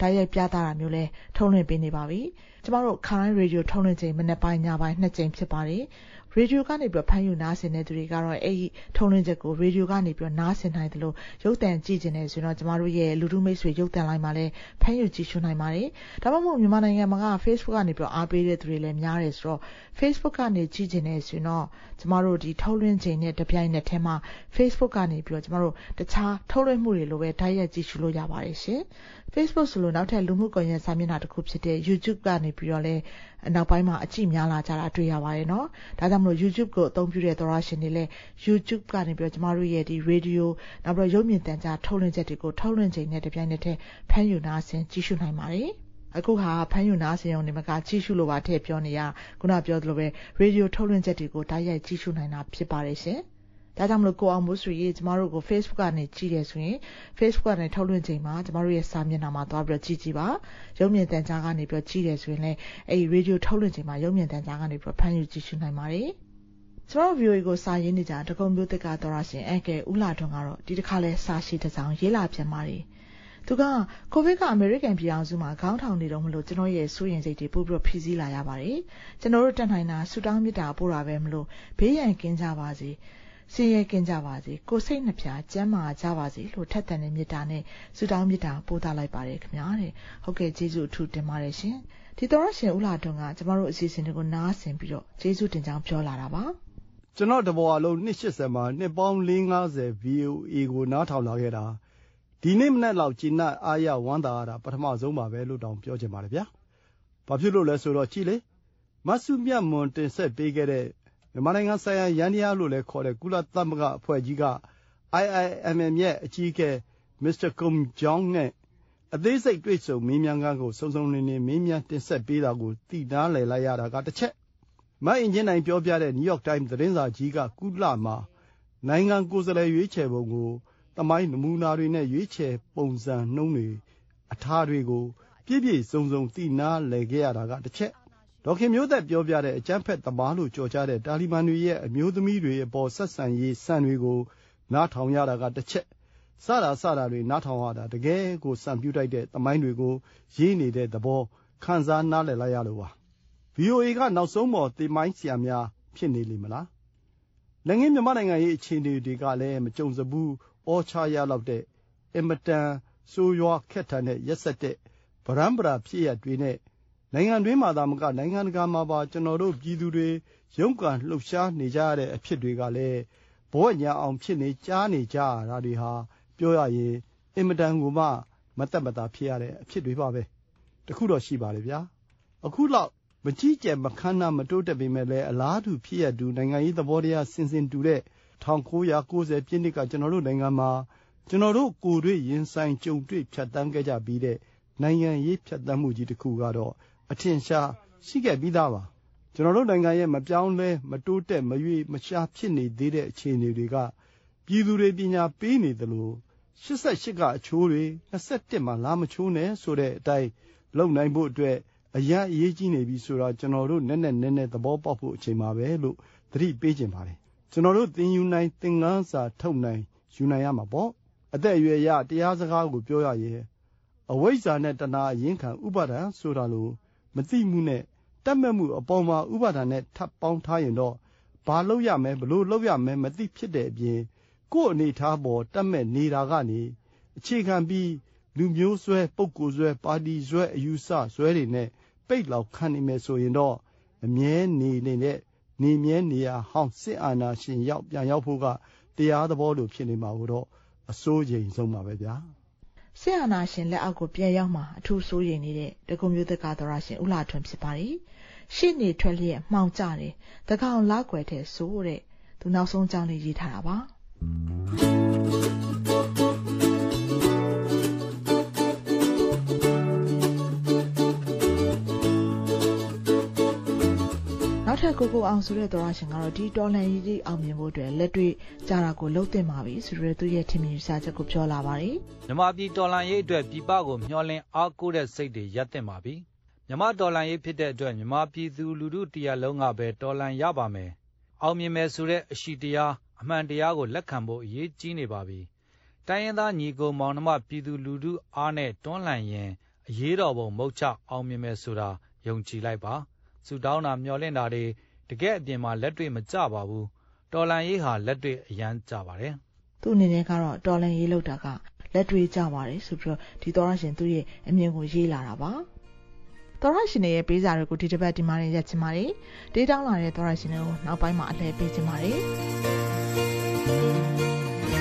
တိုက်ရိုက်ပြသတာမျိုးလဲထုတ်လွှင့်ပေးနေပါပြီ။ကျမတို့ခရိုင်းရေဒီယိုထုတ်လွှင့်ချိန်မနေ့ပိုင်းညပိုင်းနှစ်ကြိမ်ဖြစ်ပါတယ်။ ရေဒီယိုကနေပြီးတော့ဖမ်းယူနားဆင်တဲ့သူတွေကတော့အဲ့ဒီထုံးလင်းချက်ကိုရေဒီယိုကနေပြီးတော့နားဆင်နိုင်တယ်လို့ရုပ်သံကြည့်ကျင်နေဆိုတော့ကျမတို့ရဲ့လူထုမိတ်ဆွေရုပ်သံလိုင်းမှာလည်းဖမ်းယူကြည့်ရှုနိုင်ပါတယ်။ဒါမှမဟုတ်မြန်မာနိုင်ငံမှာက Facebook ကနေပြီးတော့အားပေးတဲ့သူတွေလည်းများတယ်ဆိုတော့ Facebook ကနေကြည့်ကျင်နေဆိုတော့ကျမတို့ဒီထုတ်လွှင့်ချိန်နဲ့တပြိုင်နက်တည်းမှာ Facebook ကနေပြီးတော့ကျမတို့တခြားထုတ်လွှင့်မှုတွေလိုပဲတိုက်ရိုက်ကြည့်ရှုလို့ရပါတယ်ရှင်။ Facebook ဆိုလို့နောက်ထပ်လူမှုကွန်ရက်စာမျက်နှာတစ်ခုဖြစ်တဲ့ YouTube ကနေပြီးတော့လည်း နောက်ပိုင်းမှာအကြည့်များလာကြတာတွေ့ရပါတယ်နော်။ဒါကြောင့်မလို့ YouTube ကိုအသုံးပြုတဲ့သောရရှင်တွေလည်း YouTube ကနေပြီးတော့ကျမတို့ရဲ့ဒီ Radio နောက်ပြီးတော့ရုပ်မြင်သံကြားထုတ်လွှင့်ချက်တွေကိုထုတ်လွှင့်ချိန်နဲ့တပြိုင်နက်တည်းဖမ်းယူနာဆင်ကြည့်ရှုနိုင်ပါတယ်။အခုဟာဖမ်းယူနာဆင်ရုံနဲ့မကကြည့်ရှုလို့ပါထည့်ပြောနေရခုနပြောသလိုပဲ Radio ထုတ်လွှင့်ချက်တွေကိုတိုက်ရိုက်ကြည့်ရှုနိုင်တာဖြစ်ပါတယ်ရှင်။ ဒါကြောင့်မလို့ကိုအောင်မိုးဆွေကြီးကျမတို့ကို Facebook ကနေကြည့်တယ်ဆိုရင် Facebook ကနေထုတ်လွှင့်ချိန်မှာကျမတို့ရဲ့စာမျက်နှာမှာသွားပြီးတော့ကြည့်ကြည့်ပါရုပ်မြင်သံကြားကနေပြီးတော့ကြည့်တယ်ဆိုရင်လည်းအဲ့ဒီ radio ထုတ်လွှင့်ချိန်မှာရုပ်မြင်သံကြားကနေပြီးတော့ဖမ်းယူကြည့်ရှုနိုင်ပါတယ်ကျမတို့ VOA ကိုစာရင်းနေကြတကုံမျိုးတစ်ကတော်ရရှင်အကဲဦးလာထွန်းကတော့ဒီတစ်ခါလဲစာရှိတစ်စောင်ရေးလာပြန်ပါတယ်သူကကိုဗစ်ကအမေရိကန်ပြည်အောင်စုမှာခေါင်းထောင်နေတော့မလို့ကျွန်တော်ရဲ့စိုးရင်စိတ်တွေပို့ပြီးတော့ဖြည့်ဆည်းလာရပါတယ်ကျွန်တော်တို့တက်နိုင်တာဆူတောင်းမြတ်တာပို့တာပဲမလို့ဘေးရန်ကင်းကြပါစေ ဆင်းရဲကင်းကြပါစေကိုစိတ်နှပြကျမ်းမာကြပါစေလို့ထက်တန်တဲ့မေတ္တာနဲ့ဆုတောင်းမေတ္တာပို့သလိုက်ပါတယ်ခင်ဗျာတဲ့ဟုတ်ကဲ့ကျေးဇူးအထူးတင်ပါတယ်ရှင်ဒီတော်ရရှင်ဦးလာထွန်းကကျမတို့အစီအစဉ်တွေကိုနားဆင်ပြီးတော့ကျေးဇူးတင်ကြောင်းပြောလာတာပါကျွန်တော်တဘောအလုံး280မှာနှစ်ပေါင်း450 VOA ကိုနားထောင်လာခဲ့တာဒီနေ့မနေ့လောက်ကျဉ်းအားရဝမ်းသာရတာပထမဆုံးပါပဲလို့တောင်ပြောချင်ပါတယ်ဗျာ။ဘာဖြစ်လို့လဲဆိုတော့ကြည်လေမဆုမြတ်မွန်တင်ဆက်ပေးခဲ့တဲ့ မြန်မာနိုင်ငံဆိုင်ရာယန္တရားလို့လည်းခေါ်တဲ့ ကုလသမဂ္ဂအဖွဲ့ကြီးက IIMM ရဲ့ အကြီးအကဲ Mr. Kum Jong နဲ့ အသေးစိတ် တွေ့ဆုံမေးမြန်းခန်းကို စုံစုံလင်လင် မေးမြန်းတင်ဆက်ပေးတာကို သိနားလည်လိုက်ရတာကတစ်ချက် မအင်ဂျင်နိုင်ပြောပြတဲ့ New York Times သတင်းစာကြီးက ကုလမှာ နိုင်ငံကိုယ်စားလှယ်ရွေးချယ်ပုံကိုတမိုင်းနမူနာတွေနဲ့ ရွေးချယ်ပုံစံနှုံးတွေ အထားတွေကို ပြည့်ပြည့်စုံစုံ သိနာလည်ခဲ့ရတာကတစ်ချက် ဒေါခင်မျိုးသက်ပြောပြတဲ့အကြမ်းဖက်သမားလို့ကြော်ကြားတဲ့တာလီဘန်တွေရဲ့အမျိုးသမီးတွေအပေါ်ဆက်ဆံရေးစံတွေကိုနားထောင်ရတာကတစ်ချက်စတာစတာတွေနားထောင်ရတာတကယ်ကိုစံပြူတိုက်တဲ့သမိုင်းတွေကိုရေးနေတဲ့သဘောခံစားနားလည်လိုက်ရလို့ပါ VOA ကနောက်ဆုံးပေါ်သမိုင်းဆရာများဖြစ်နေလိမ့်မလားလက်ငင်းမြန်မာနိုင်ငံရဲ့အခြေအနေတွေကလည်းမကြုံစဘူးအောချရလောက်တဲ့အင်မတန်ဆိုးရွားခက်ထန်တဲ့ရက်ဆက်တဲ့ဗရန်ဗရာဖြစ်ရတွေနဲ့ နိုင်ငံတွင်းမှာသာမက နိုင်ငံတကာမှာပါ ကျွန်တော်တို့ပြည်သူတွေ ရုန်းကန်လှုပ်ရှားနေကြရတဲ့အဖြစ်တွေကလည်း ဘဝညာအောင်ဖြစ်နေ ကြားနေကြရတာတွေဟာ ပြောရရင် အင်မတန်ကိုမှမတက်မတာဖြစ်ရတဲ့အဖြစ်တွေပါပဲ တခုတော့ ရှိပါလေဗျာ အခုလောက် မကြီးကျယ်မခမ်းနား မတိုးတက်ပေမဲ့လည်း အလားတူဖြစ်ရတူ နိုင်ငံရေးသဘောတရားစင်စင်တူတဲ့1990ပြည့်နှစ်က ကျွန်တော်တို့နိုင်ငံမှာ ကျွန်တော်တို့ကိုယ်တွေ့ ရင်ဆိုင်ကြုံတွေ့ ဖြတ်တန်းခဲ့ကြပြီးတဲ့ နိုင်ငံရေးဖြတ်တန်းမှုကြီးတစ်ခုကတော့ အထင်ရှားရှိခဲ့ပြီးသားပါကျွန်တော်တို့နိုင်ငံရဲ့မပြောင်းလဲမတိုးတက်မရွေ့မရှားဖြစ်နေသေးတဲ့အခြေအနေတွေကပြည်သူတွေပညာပေးနေသလို88ကအချိုးတွေ21မှာလာမချိုးနဲ့ဆိုတဲ့အတိုင်းလုံနိုင်ဖို့အတွက်အရန်အရေးကြီးနေပြီဆိုတာကျွန်တော်တို့နက်နက်နဲနဲသဘောပေါက်ဖို့အချိန်ပါပဲလို့သတိပေးခြင်းပါတယ်ကျွန်တော်တို့သင်ယူနိုင်သင်ခန်းစာထုတ်နိုင်ယူနိုင်ရမှာပေါ့အသက်အရွယ်ရတရားစကားကိုပြောရရင်အဝိဇ္ဇာနဲ့တဏှာအရင်ခံဥပါဒံဆိုတာလို့ မသိမှုနဲ့တတ်မဲ့မှုအပေါ်မှာဥပါဒံနဲ့ထပ်ပေါင်းထားရင်တော့ဘာလုပ်ရမလဲဘလို့လုပ်ရမလဲမသိဖြစ်တဲ့အပြင်ကိုယ့်အနေထားပေါ်တတ်မဲ့နေတာကနေအခြေခံပြီးလူမျိုးဆွဲပုဂ္ဂိုလ်ဆွဲပါတီဆွဲအယူဆဆွဲတွေနဲ့ပိတ်လောက်ခံနေမယ်ဆိုရင်တော့အမြဲနေနေတဲ့နေမြဲနေရဟောင်းစစ်အာဏာရှင်ရောက်ပြန်ရောက်ဖို့ကတရားသဘောလိုဖြစ်နေမှာတော့အစိုးချိန်ဆုံးပါပဲဗျာ ဆရာနာရှင်လက်အောက်ကိုပြန်ရောက်မှာအထူးဆိုးရင်နေတဲ့တကုံမျိုးသက်ကာသောရရှင်ဥလာထွန်းဖြစ်ပါတယ်။ရှေ့နေထွက်လျက်မှောင်ကြတယ်။တကောင်လောက်ွယ်တဲ့ဆိုးတဲ့သူနောက်ဆုံးကြောင်းလေးရေးထားတာပါ။ နောက်ထပ်ကိုကိုအောင်ဆိုတဲ့သောရရှင်ကတော့ဒီတော်လန်ကြီးကြီးအောင်မြင်ဖို့အတွက်လက်တွေ့ကြတာကိုလှုပ်တင်ပါပြီဆိုရဲသူရဲ့ထင်မြင်ယူဆချက်ကိုပြောလာပါတယ်။မြမပြည်တော်လန်ရေးအတွက်ပြည်ပကိုမျှော်လင့်အားကိုးတဲ့စိတ်တွေရပ်တင်ပါပြီမြမတော်လန်ရေးဖြစ်တဲ့အတွက်မြမပြည်သူလူထုတရားလုံးကပဲတော်လန်ရပါမယ်အောင်မြင်မယ်ဆိုတဲ့အရှိတရားအမှန်တရားကိုလက်ခံဖို့အရေးကြီးနေပါပြီတိုင်းရင်းသားညီကိုမောင်နှမပြည်သူလူထုအားနဲ့တွန်းလှန်ရင်အရေးတော်ပုံမုတ်ချအောင်မြင်မယ်ဆိုတာယုံကြည်လိုက်ပါ ဆူတောင်းတာမျှော်လင့်တာတွေတကယ်အပြင်မှာလက်တွေ့မကြပါဘူးတော်လန်ရေးဟာလက်တွေ့အရန်ကြပါတယ်သူ့အနေနဲ့ကတော့တော်လန်ရေးလောက်တာကလက်တွေ့ကြပါတယ်ဆိုပြီးတော့ဒီသောရရှင်သူ့ရဲ့အမြင်ကိုရေးလာတာပါသောရရှင်ရဲ့ပေးစာတွေကိုဒီတစ်ပတ်ဒီမှာရက်ချင်ပါတယ်ဒေးတောင်းလာတဲ့သောရရှင်တွေကိုနောက်ပိုင်းမှာအလှည့်ပေးချင်ပါတယ်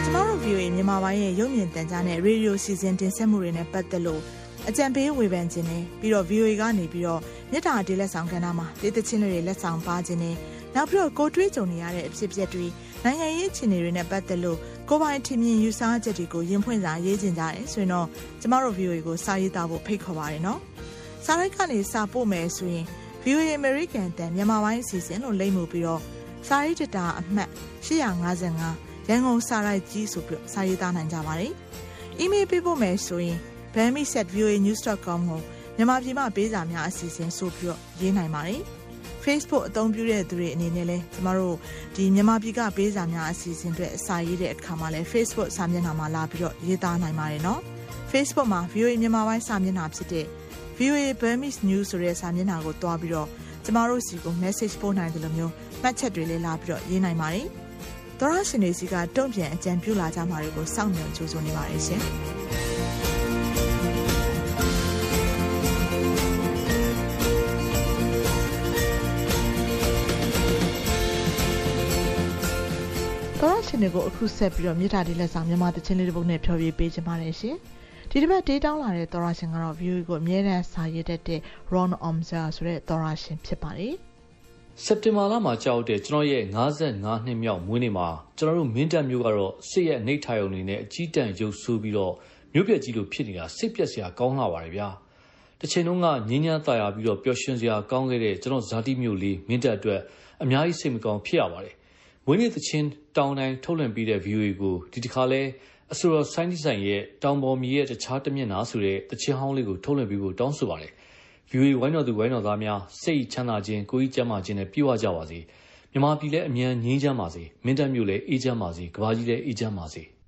ကျမတို့ view ရဲ့မြန်မာပိုင်းရဲ့ရုပ်မြင်သံကြားနဲ့ radio စီစဉ်တင်ဆက်မှုတွေနဲ့ပတ်သက်လို့ အကြံပေးဝေဖန်ခြင်းနဲ့ပြီးတော့ view ကနေပြီးတော့မြစ်တာဒေးလက်ဆောင်ကဏ္ဍမှာဒေသချင်းတွေလက်ဆောင်ပါခြင်းနဲ့နောက်ပြီးတော့ကိုတွေးကြုံနေရတဲ့အဖြစ်အပျက်တွေနိုင်ငံရေးအခြေအနေတွေနဲ့ပတ်သက်လို့ကိုယ်ပိုင်ထင်မြင်ယူဆချက်တွေကိုရင်ဖွင့်စာရေးကျင်ကြတယ်ဆိုရင်တော့ကျမတို့ VOA ကိုစာရေးသားဖို့ဖိတ်ခေါ်ပါရနော်။စာရိုက်ကနေစာပို့မယ်ဆိုရင် VOA American တန်မြန်မာပိုင်းအစီအစဉ်လို့လိမ့်မှုပြီးတော့စာရေးတတာအမှတ်855ရန်ကုန်စာရိုက်ကြီးဆိုပြီးစာရေးသားနိုင်ကြပါတယ်။ email ပေးဖို့မယ်ဆိုရင် bami@voanews.com ကိုမြန်မာပြည်မှာပေးစာများအစီအစဉ်ဆိုပြီးတော့ရေးနိုင်ပါတယ်။ Facebook အသုံးပြုတဲ့သူတွေအနေနဲ့လည်းကျမတို့ဒီမြန်မာပြည်ကပေးစာများအစီအစဉ်တွေအစာရေးတဲ့အခါမှာလည်း Facebook စာမျက်နှာမှာလာပြီးတော့ရေးသားနိုင်ပါတယ်နော်။ Facebook မှာ VOA မြန်မာပိုင်းစာမျက်နှာဖြစ်တဲ့ VOA Burmese News ဆိုတဲ့စာမျက်နှာကိုတွားပြီးတော့ကျမတို့စီကို message ပို့နိုင်တယ်လို့မျိုးမှတ်ချက်တွေလည်းလာပြီးတော့ရေးနိုင်ပါတယ်။သောရရှင်တွေစီကတုံ့ပြန်အကြံပြုလာကြမှာတွေကိုစောင့်မျှော်ကြိုးစားနေပါတယ်ရှင်။ နစ်ကိုအခုဆက်ပြီးတော့မြစ်တာဒီလက်ဆောင်မြန်မာတချင်းလေးတစ်ပုဒ်နဲ့ဖြောပြပေးချင်ပါတယ်ရှင်။ဒီတစ်ပတ်ဒေးတောင်းလာတဲ့သောရရှင်ကတော့ view ကိုအမြဲတမ်းစာရေးတတ်တဲ့ Ron Omser ဆိုတဲ့သောရရှင်ဖြစ်ပါတယ်။စက်တင်ဘာလမှာကြောက်တဲ့ကျွန်တော်ရဲ့55နှစ်မြောက်မွေးနေ့မှာကျွန်တော်တို့မင်းတပ်မျိုးကတော့စစ်ရဲ့နေထိုင်ုံနေနဲ့အကြီးတန်းရုပ်ဆိုးပြီးတော့မြို့ပြကြီးလိုဖြစ်နေတာစိတ်ပြက်စရာကောင်းလာပါတယ်ဗျာ။တချင်တုန်းကငင်းညားတာယာပြီးတော့ပျော်ရွှင်စရာကောင်းခဲ့တဲ့ကျွန်တော်ဇာတိမျိုးလေးမင်းတပ်အတွက်အများကြီးစိတ်မကောင်းဖြစ်ရပါတယ် မွေးနေ့သချင်းတောင်းတိုင်းထုတ်လွှင့်ပြီးတဲ့ view ကိုဒီတစ်ခါလဲအဆိုတော်ဆိုင်းဒီဆိုင်ရဲ့တောင်ပေါ်မြေရဲ့တခြားတစ်မျက်နှာဆိုတဲ့သချင်းဟောင်းလေးကိုထုတ်လွှင့်ပြီးဖို့တောင်းဆိုပါတယ် view ဝိုင်းတော်သူဝိုင်းတော်သားများစိတ်ချမ်းသာခြင်းကိုယ်ကြီးကျမ်းမာခြင်းနဲ့ပြည့်ဝကြပါစေမြန်မာပြည်လည်းအမြန်ငြိမ်းချမ်းပါစေမင်းတပ်မျိုးလည်းအေးချမ်းပါစေကဘာကြီးလည်းအေးချမ်းပါစေ။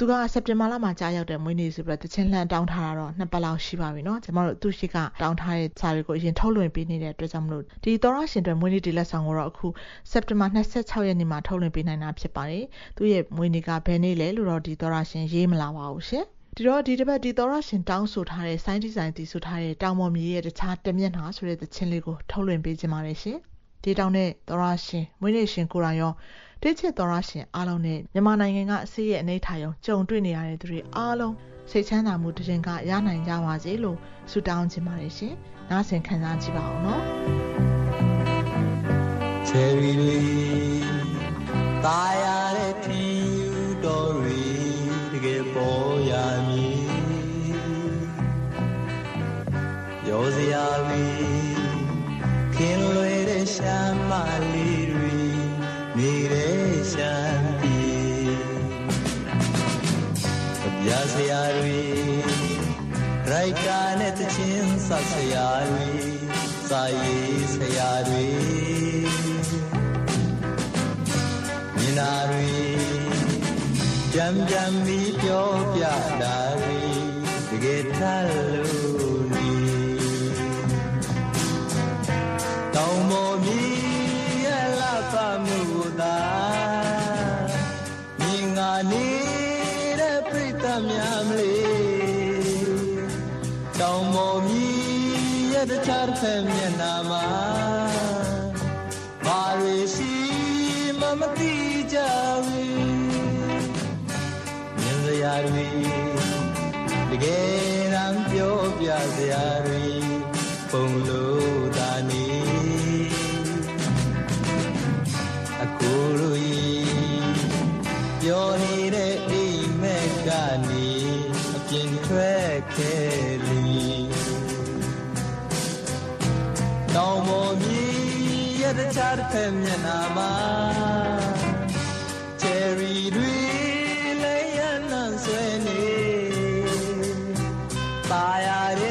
သူကစက်တင်ဘာလမှာကြားရောက်တဲ့မွေးနေ့ဆိုပြီးတော့တချင်းလှန်တောင်းထားတာတော့နှစ်ပတ်လောက်ရှိပါပြီเนาะ။ကျမတို့သူရှိကတောင်းထားတဲ့စာတွေကိုအရင်ထုတ်လွှင့်ပေးနေတဲ့အတွက်ကြောင့်မလို့ဒီသောရရှင်တွေမွေးနေ့ဒီလက်ဆောင်ကိုတော့အခုစက်တင်ဘာ26ရက်နေ့မှာထုတ်လွှင့်ပေးနိုင်တာဖြစ်ပါတယ်။သူရဲ့မွေးနေ့ကဘယ်နေ့လဲလို့တော့ဒီသောရရှင်ရေးမလာပါဘူးရှင်။ဒီတော့ဒီတစ်ပတ်ဒီသောရရှင်တောင်းဆိုထားတဲ့စိုင်းဒီဇိုင်းတီဆိုထားတဲ့တောင်ပေါ်မြေရဲ့တခြားတစ်မျက်နှာဆိုတဲ့သချင်းလေးကိုထုတ်လွှင့်ပေးခြင်းပါတယ်ရှင်။ဒီတောင်တဲ့သောရရှင်မွေးနေ့ရှင်ကိုရာရော တိချစ်သောရရှင်အားလုံးနဲ့မြန်မာနိုင်ငံကအစီရဲ့အနေထားရုံကြုံတွေ့နေရတဲ့သူတွေအားလုံးစိတ်ချမ်းသာမှုတခြင်းကရနိုင်ကြပါစေလို့ဆုတောင်းခြင်းပါတယ်ရှင်။နားဆင်ခံစားကြည့်ပါအောင်နော် ချယ်ရီတွေตาย ပြည်ပြစရာတွေရိုရိုက်တာနဲ့တချင်းဆက်ဆရာတွေစာရေးဆရာတွေမြင်နာတွေကြံကြံပြီးပြောပြတာတွေတကယ်ထလို့နေတောင်ပေါ်မြ များမလေးတောင်ပေါ်မြည်ရတဲ့ချားဖက်မျက်နာမှာဘာတွေရှိမှမသိကြဘူးမြင်စရာတွေတကယ်တမ်းပြောပြစရာတွေပုံလို့သာနေအခုလို တယ်လေတောင်ပေါ်မြည်ရတဲ့ချားတစ်ဖက်မျက်နှာမှာ cherry တွေလည်းရမ်းလန်းဆွဲနေပါရတယ်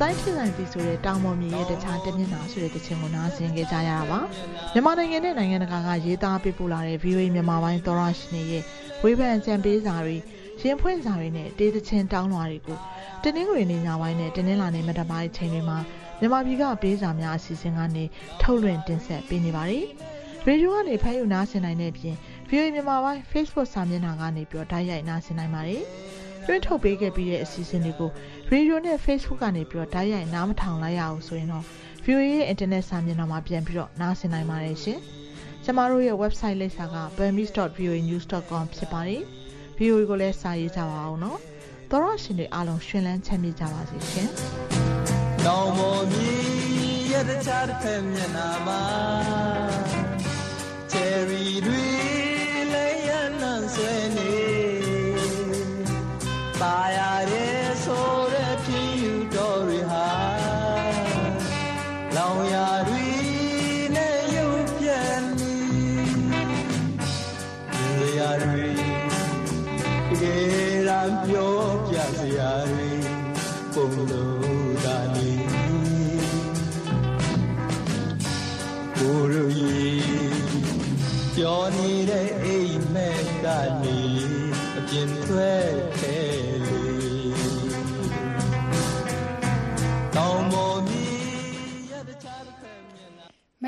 စိုင်းဖြစ်နိုင်ပြီဆိုတဲ့တောင်ပေါ်မြေရဲ့တခြားတမျက်နှာဆိုတဲ့တခြင်းကိုနားဆင်ကြကြရတာပါမြန်မာနိုင်ငံနဲ့နိုင်ငံတကာကရေးသားပေးပို့လာတဲ့ VOA မြန်မာပိုင်းသောရရှင်တွေရဲ့ဝေဖန်ကြံပေးစာတွေရင်ဖွင့်စာတွေနဲ့တေးသချင်းတောင်းလွှာတွေကိုတင်းနှင်းတွေနေညပိုင်းနဲ့တင်းနှင်းလာနေမတပိုင်းချိန်တွေမှာမြန်မာပြည်ကပေးစာများအစီအစဉ်ကနေထုတ်လွှင့်တင်ဆက်ပေးနေပါတယ်ရေဒီယိုကနေဖမ်းယူနားဆင်နိုင်တဲ့အပြင် VOA မြန်မာပိုင်း Facebook စာမျက်နှာကနေပြီးတော့ဓာတ်ရိုက်နားဆင်နိုင်ပါတယ်တွင်းထုတ်ပေးခဲ့ပြီးတဲ့အစီအစဉ်တွေကို ရေဒီယိုနဲ့ Facebook ကနေပြီးတော့ဓာတ်ရိုက်နားမထောင်လိုက်ရအောင်ဆိုရင်တော့ VOA ရဲ့ internet စာမျက်နှာမှာပြန်ပြီးတော့နားဆင်နိုင်ပါတယ်ရှင်။ကျမတို့ရဲ့ website လိပ်စာက burmese.voanews.com ဖြစ်ပါတယ်။ VOA ကိုလည်းစာရေးကြပါအောင်နော်။သောရရှင်တွေအားလုံးရှင်လန်းချမ်းမြေ့ကြပါစေရှင်။တောင်ပေါ်မြည်ရတဲ့ချားတစ်ဖက်မျက်နှာမှာချယ်ရီတွေလည်းရနံဆွဲနေ ပြောပြစရာတွေပုံလို့သာနေကိုရည်ပြောနေတဲ့အိမ်မက်ကနေအပြင်ထွက်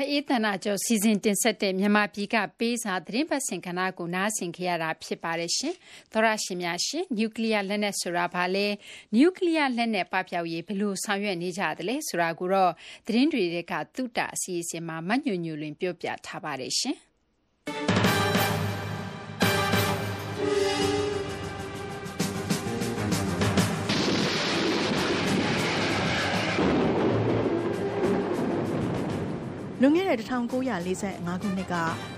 က်နှာ မအေးတနာကျော်စီစဉ်တင်ဆက်တဲ့မြန်မာပြည်ကပေးစာသတင်းပတ်စင်ကဏ္ဍကိုနားဆင်ခဲ့ရတာဖြစ်ပါတယ်ရှင်။သောရရှင်များရှင်နျူကလ িয়ার လက်နက်ဆိုတာဘာလဲနျူကလ িয়ার လက်နက်ပပျောက်ရေးဘယ်လိုဆောင်ရွက်နေကြသလဲဆိုတာကိုတော့သတင်းတွေကသုတအစီအစဉ်မှာမညွညွလွင်ပြောပြထားပါတယ်ရှင်။ လွန်ခဲ့တဲ့1945ခုနှစ်က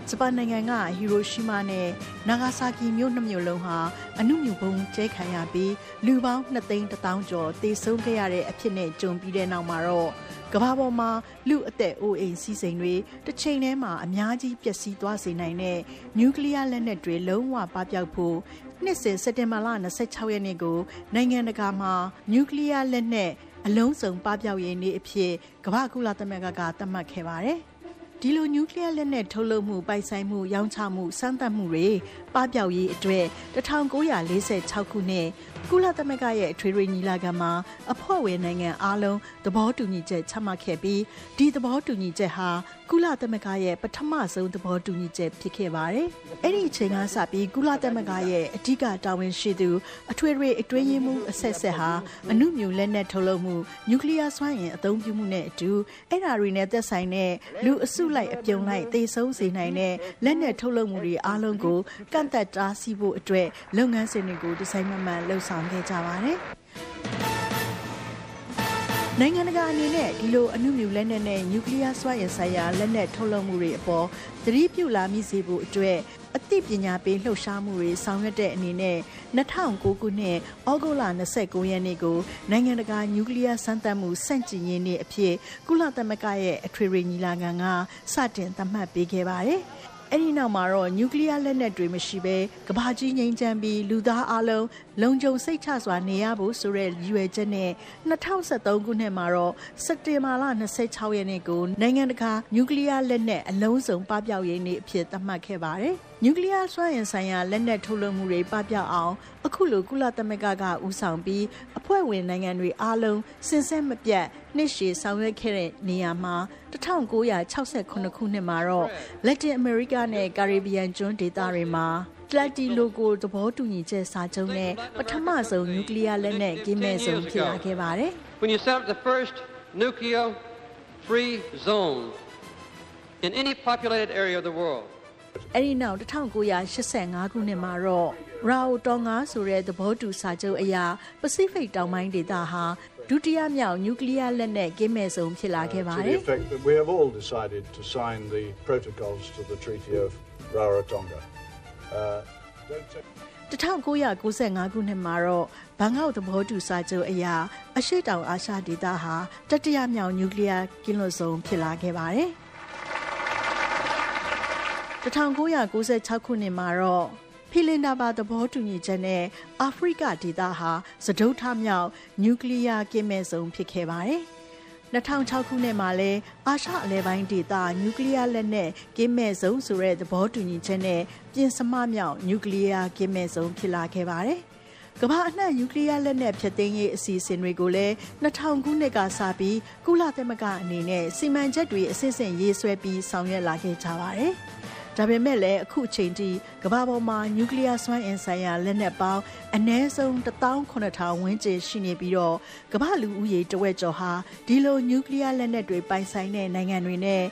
ဂျပန်နိုင်ငံကဟီရိုရှီးမားနဲ့နာဂါဆာကီမြို့နှစ်မြို့လုံးဟာအနုမြူဘုံကျဲခံရပြီးလူပေါင်း2သိန်း1000ကျော်တေဆုံးခဲ့ရတဲ့အဖြစ်နဲ့ကြုံပြီးတဲ့နောက်မှာတော့ကမ္ဘာပေါ်မှာလူအသက်အိုးအိမ်စီးစိမ်တွေတစ်ချိန်တည်းမှာအများကြီးပျက်စီးသွားစေနိုင်တဲ့နျူကလ িয়ার လက်နက်တွေလုံးဝပပျောက်ဖို့နှစ်စဉ်စက်တင်ဘာလ26ရက်နေ့ကိုနိုင်ငံတကာမှာနျူကလ িয়ার လက်နက် အလုံးစုံပပျောက်ရေးနေ့အဖြစ်ကမ္ဘာကုလသမဂ္ဂကသတ်မှတ်ခဲ့ပါတယ်။ဒီလိုနျူကလ িয়ার လက်နက်ထုတ်လုပ်မှုပိုင်ဆိုင်မှုရောင်းချမှုစမ်းသပ်မှုတွေပပျောက်ရေးအတွက်1946ခုနှစ် ကုလသမဂ္ဂရဲ့အထွေထွေညီလာခံမှာအဖွဲ့ဝင်နိုင်ငံအားလုံးသဘောတူညီချက်ချမှတ်ခဲ့ပြီးဒီသဘောတူညီချက်ဟာကုလသမဂ္ဂရဲ့ပထမဆုံးသဘောတူညီချက်ဖြစ်ခဲ့ပါတယ်။အဲ့ဒီအချိန်ကစပြီးကုလသမဂ္ဂရဲ့အဓိကတာဝန်ရှိသူအထွေထွေအတွင်းရေးမှူးအဆက်ဆက်ဟာအနုမြူလက်နက်ထုတ်လုပ်မှုနျူကလ িয়ার စွမ်းအင်အသုံးပြုမှုနဲ့အတူအဲ့ဓာတွေနဲ့သက်ဆိုင်တဲ့လူအစုလိုက်အပြုံလိုက်သေဆုံးစေနိုင်တဲ့လက်နက်ထုတ်လုပ်မှုတွေအားလုံးကိုကန့်သက်တားဆီးဖို့အတွက်လုပ်ငန်းစဉ်တွေကိုဒီဇိုင်းမမှန်လှုပ်ဆေခဲ့ကြပါတယ်။ နိုင်ငံတကာအနေနဲ့ဒီလိုအနုမြူလက်နက်နဲ့နျူကလ িয়ার စွမ်းအင်ဆိုင်ရာလက်နက်ထုတ်လုပ်မှုတွေအပေါ်သတိပြုလာမိစေဖို့အတွက်အသိပညာပေးလှုပ်ရှားမှုတွေဆောင်ရွက်တဲ့အနေနဲ့2009ခုနှစ်ဩဂုတ်လ29ရက်နေ့ကိုနိုင်ငံတကာနျူကလ িয়ার စမ်းသပ်မှုစန့်ကျင်ရေးနေ့အဖြစ်ကုလသမဂ္ဂရဲ့အထွေထွေညီလာခံကစတင်သတ်မှတ်ပေးခဲ့ပါတယ်။ အဲ့ဒီနောက်မှာတော့နျူကလ িয়ার လက်နက်တွေမရှိဘဲကဘာကြီးငိမ့်ချမ်းပြီးလူသားအလုံးလုံခြုံစိတ်ချစွာနေရဖို့ဆိုတဲ့ရည်ရွယ်ချက်နဲ့2023ခုနှစ်မှာတော့စက်တင်ဘာလ26ရက်နေ့ကိုနိုင်ငံတကာနျူကလ িয়ার လက်နက်အလုံးစုံပပျောက်ရေးနေ့အဖြစ်သတ်မှတ်ခဲ့ပါတယ်။ နျူကလ িয়ার စွမ်းအင်ဆိုင်ရာလက်နက်ထုတ်လုပ်မှုတွေပပျောက်အောင်အခုလိုကုလသမဂ္ဂကဦးဆောင်ပြီးအဖွဲ့ဝင်နိုင်ငံတွေအားလုံးစင်ဆက်မပြတ်နှစ်ရှည်ဆောင်ရွက်ခဲ့တဲ့နေရာမှာ1968ခုနှစ်မှာတော့လက်တင်အမေရိကနဲ့ကာရစ်ဘီယန်ကျွန်းဒေသတွေမှာတလက်တီလိုကိုသဘောတူညီချက်စာချုပ်နဲ့ပထမဆုံးနျူကလ িয়ার လက်နက်ကင်းမဲ့ဆုံးဖြစ်လာခဲ့ပါတယ် When you set up the first nuclear free zone in any populated area of the world, အဲ့ဒီနောက်1985ခုနှစ်မှာတော့ရာအိုတောင်ငါဆိုတဲ့သဘောတူစာချုပ်အရာပစိဖိတ်တောင်ပိုင်းဒေသဟာဒုတိယမြောက်နျူကလ িয়ার လက်နက်ကင်းမဲ့ဆုံးဖြစ်လာခဲ့ပါ to တ the ယ် effect that we have all decided to sign the protocols to the Treaty of Rarotonga. Uh, don't take 1995ခုနှစ်မှာတော့ဘန်ကောက်သဘောတူစာချုပ်အရာအရှိတောင်အာရှဒေသဟာတတိယမြောက်နျူကလ িয়ার ကင်းလွတ်ဆုံးဖြစ်လာခဲ့ပါတယ်။ 1996ခုနှစ်မှာတော့ဖီလင်ဒါဘာသဘောတူညီချက်နဲ့အာဖရိကဒေသဟာစဒုထမြောက်နျူကလ িয়ার ကင်းမဲ့ဆုံးဖြစ်ခဲ့ပါတယ်။2006ခုနှစ်မှာလဲအာရှအလဲပိုင်းဒေသနျူကလ িয়ার လက်နက်ကင်းမဲ့ဆုံးဆိုတဲ့သဘောတူညီချက်နဲ့ပြင်စမမြောက်နျူကလ িয়ার ကင်းမဲ့ဆုံးဖြစ်လာခဲ့ပါတယ်။ကမ္ဘာအနှံ့နျူကလ িয়ার လက်နက်ဖျက်သိမ်းရေးအစီအစဉ်တွေကိုလည်း2000ခုနှစ်ကစပြီးကုလသမဂ္ဂအနေနဲ့စီမံချက်တွေအစစ်အစင်ရေးဆွဲပြီးဆောင်ရွက်လာခဲ့ကြပါတယ်။ ဒါပေမဲ့လည်းအခုချိန်ထိကမ္ဘာပေါ်မှာနျူကလ িয়ার စွမ်းအင်ဆိုင်ရာလက်နက်ပေါင်းအနည်းဆုံး18000ဝန်းကျင်ရှိနေပြီးတော့ကမ္ဘာလူဦးရေတဝက်ကျော်ဟာဒီလိုနျူကလ িয়ার လက်နက်တွေပိုင်ဆိုင်တဲ့နိုင်ငံတွေနဲ့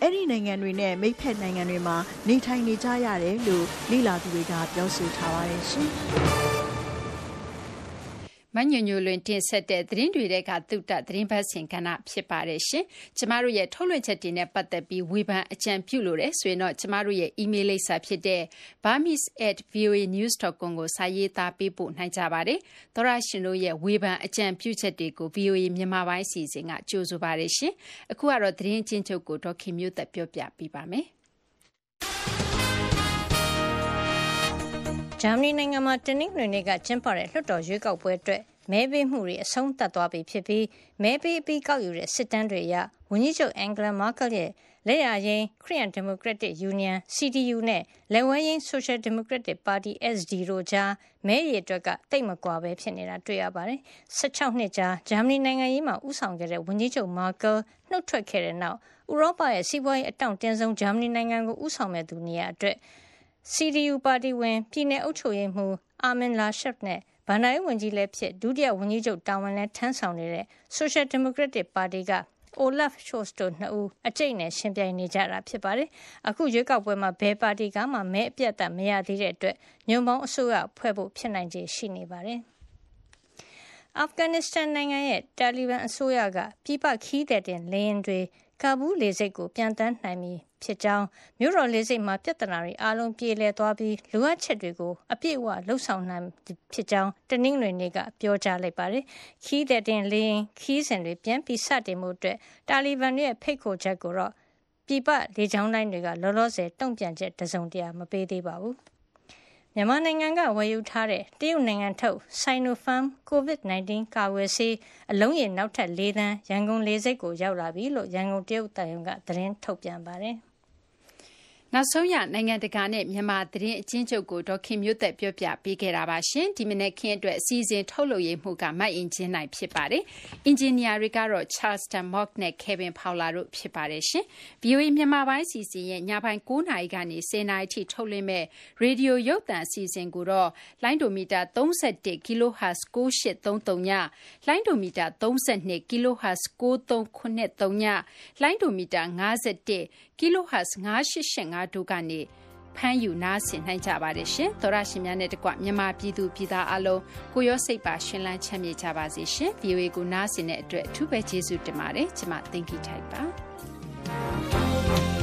အဲ့ဒီနိုင်ငံတွေနဲ့မိတ်ဖက်နိုင်ငံတွေမှာနေထိုင်နေကြရတယ်လို့လိလာသူတွေကပြောဆိုထားပါတယ်ရှင်။ မညွညွလွင်တင်ဆက်တဲ့သတင်းတွေတဲကသုတသတင်းပတ်စဉ်ကဏ္ဍဖြစ်ပါတယ်ရှင်။ကျမတို့ရဲ့ထုတ်လွှင့်ချက်တွေနဲ့ပတ်သက်ပြီးဝေဖန်အကြံပြုလို့တယ်ဆိုရင်တော့ကျမတို့ရဲ့ email လိပ်စာဖြစ်တဲ့ burmese@voanews.com ကိုစာရေးသားပေးပို့နိုင်ကြပါတယ်။သောရရှင်တို့ရဲ့ဝေဖန်အကြံပြုချက်တွေကို VOA မြန်မာပိုင်းအစီအစဉ်ကကြိုဆိုပါတယ်ရှင်။အခုကတော့သတင်းချင်းချုပ်ကိုဒေါက်ခင်မျိုးသက်ပြောပြပေးပါမယ်။ ဂျာမနီနိုင်ငံမှာတနင်္ဂနွေနေ့ကကျင်းပတဲ့လွှတ်တော်ရွေးကောက်ပွဲအတွက်မဲပေးမှုတွေအဆုံးသတ်သွားပြီဖြစ်ပြီးမဲပေးအပြီးကောက်ယူတဲ့စစ်တမ်းတွေအရဝန်ကြီးချုပ်အန်ဂလာမာကယ်ရဲ့လက်ယာယိမ်းခရီးယန်ဒီမိုကရက်တစ်ယူနီယံ CDU နဲ့လက်ဝဲယိမ်းဆိုရှယ်ဒီမိုကရက်တစ်ပါတီ SD တို့ကြားမဲရည်အတွက်ကတိတ်မကွာပဲဖြစ်နေတာတွေ့ရပါတယ်။16နှစ်ကြာဂျာမနီနိုင်ငံရေးမှာဥဆောင်ခဲ့တဲ့ဝန်ကြီးချုပ်မာကယ်နှုတ်ထွက်ခဲ့တဲ့နောက်ဥရောပရဲ့စီးပွားရေးအတောင့်တင်းဆုံးဂျာမနီနိုင်ငံကိုဥဆောင်မဲ့သူနေရာအတွက် CDU ပါတီဝင် ပြည်내အုပ်ချုပ်ရေးမှူးအာမင်လာရှက်နဲ့ဗန်ဒိုင်းဝန်ကြီးလည်းဖြစ် ဒုတိယဝန်ကြီးချုပ်တာဝန်လည်းထမ်းဆောင်နေတဲ့ Social Democratic ပါတီက Olaf Scholz တို့နှစ်ဦးအကျိတ်နဲ့ရှင်ပြိုင်နေကြတာဖြစ်ပါတယ်။အခုရွေးကောက်ပွဲမှာဘယ်ပါတီကမှမဲအပြတ်အသတ်မရသေးတဲ့အတွက်ညွန့်ပေါင်းအစိုးရဖွဲ့ဖို့ဖြစ်နိုင်ခြေရှိနေပါတယ်။အာဖဂန်နစ္စတန်နိုင်ငံရဲ့တာလီဘန်အစိုးရကပြည်ပခရီးသည်တင်လေယာဉ်တွေ ကာဘူးလေဆိပ်ကိုပြန်တန်းနိုင်ပြီဖြစ်ကြောင်း မြို့တော်လေဆိပ်မှာ ပြဿနာတွေအားလုံး ပြေလည်သွားပြီး လိုအပ်ချက်တွေကို အပြည့်အဝလှုပ်ဆောင်နိုင်ပြီဖြစ်ကြောင်း တနင်္ဂနွေနေ့က ပြောကြားလိုက်ပါတယ်။ခရီးသည်တင်လေယာဉ် ခရီးစဉ်တွေ ပြန်ပြီးစတင်မှုအတွက်တာလီဘန်တွေရဲ့ ဖိတ်ခေါ်ချက်ကိုတော့ ပြည်ပလေကြောင်းလိုင်းတွေက လောလောဆယ် တုံ့ပြန်ချက် တစုံတရာ မပေးသေးပါဘူး။ မြန်မာနိုင်ငံကဝယ်ယူထားတဲ့တရုတ်နိုင်ငံထုတ် Sinopharm COVID-19 ကာကွယ်ဆေးအလုံးရေနောက်ထပ်၄သန်းရန်ကုန်လေဆိပ်ကိုရောက်လာပြီလို့ရန်ကုန်တရုတ်သံရုံးကသတင်းထုတ်ပြန်ပါတယ်။ နောက်ဆုံးရ နိုင်ငံတကာနဲ့ မြန်မာ သတင်းအချင်းချုပ်ကို ဒေါက်ခင်မျိုးသက်ပြောပြပေးခဲ့တာပါရှင်ဒီမနေ့ခင်းအတွက် အစီအစဉ် ထုတ်လုပ်ရေးမှုကမတ်အင်ဂျင်နိုင် ဖြစ်ပါတယ် အင်ဂျင်နီယာတွေကတော့ Charleston Mock နဲ့ Kevin Fowler တို့ ဖြစ်ပါတယ်ရှင် VOA မြန်မာပိုင်း အစီအစဉ်ရဲ့ ညပိုင်း9နာရီကနေ10နာရီထိ ထုတ်လွှင့်မဲ့ရေဒီယို ရုပ်သံ အစီအစဉ်ကိုတော့ လိုင်းဒိုမီတာ31 kHz 9833ညလိုင်းဒိုမီတာ32 kHz 9393ညလိုင်းဒိုမီတာ51 kilohertz 9885တို့ကနေဖမ်းယူနားဆင်နိုင်ကြပါတယ်ရှင်။သောရရှင်များနဲ့တကွမြန်မာပြည်သူပြည်သားအလုံးကိုရောစိတ်ပါရှင်လန်းချမ်းမြေ့ကြပါစေရှင်။ VOA ကိုနားဆင်တဲ့အတွက်အထူးပဲကျေးဇူးတင်ပါတယ်။ကျွန်မသင်္ကီထိုက်ပါ။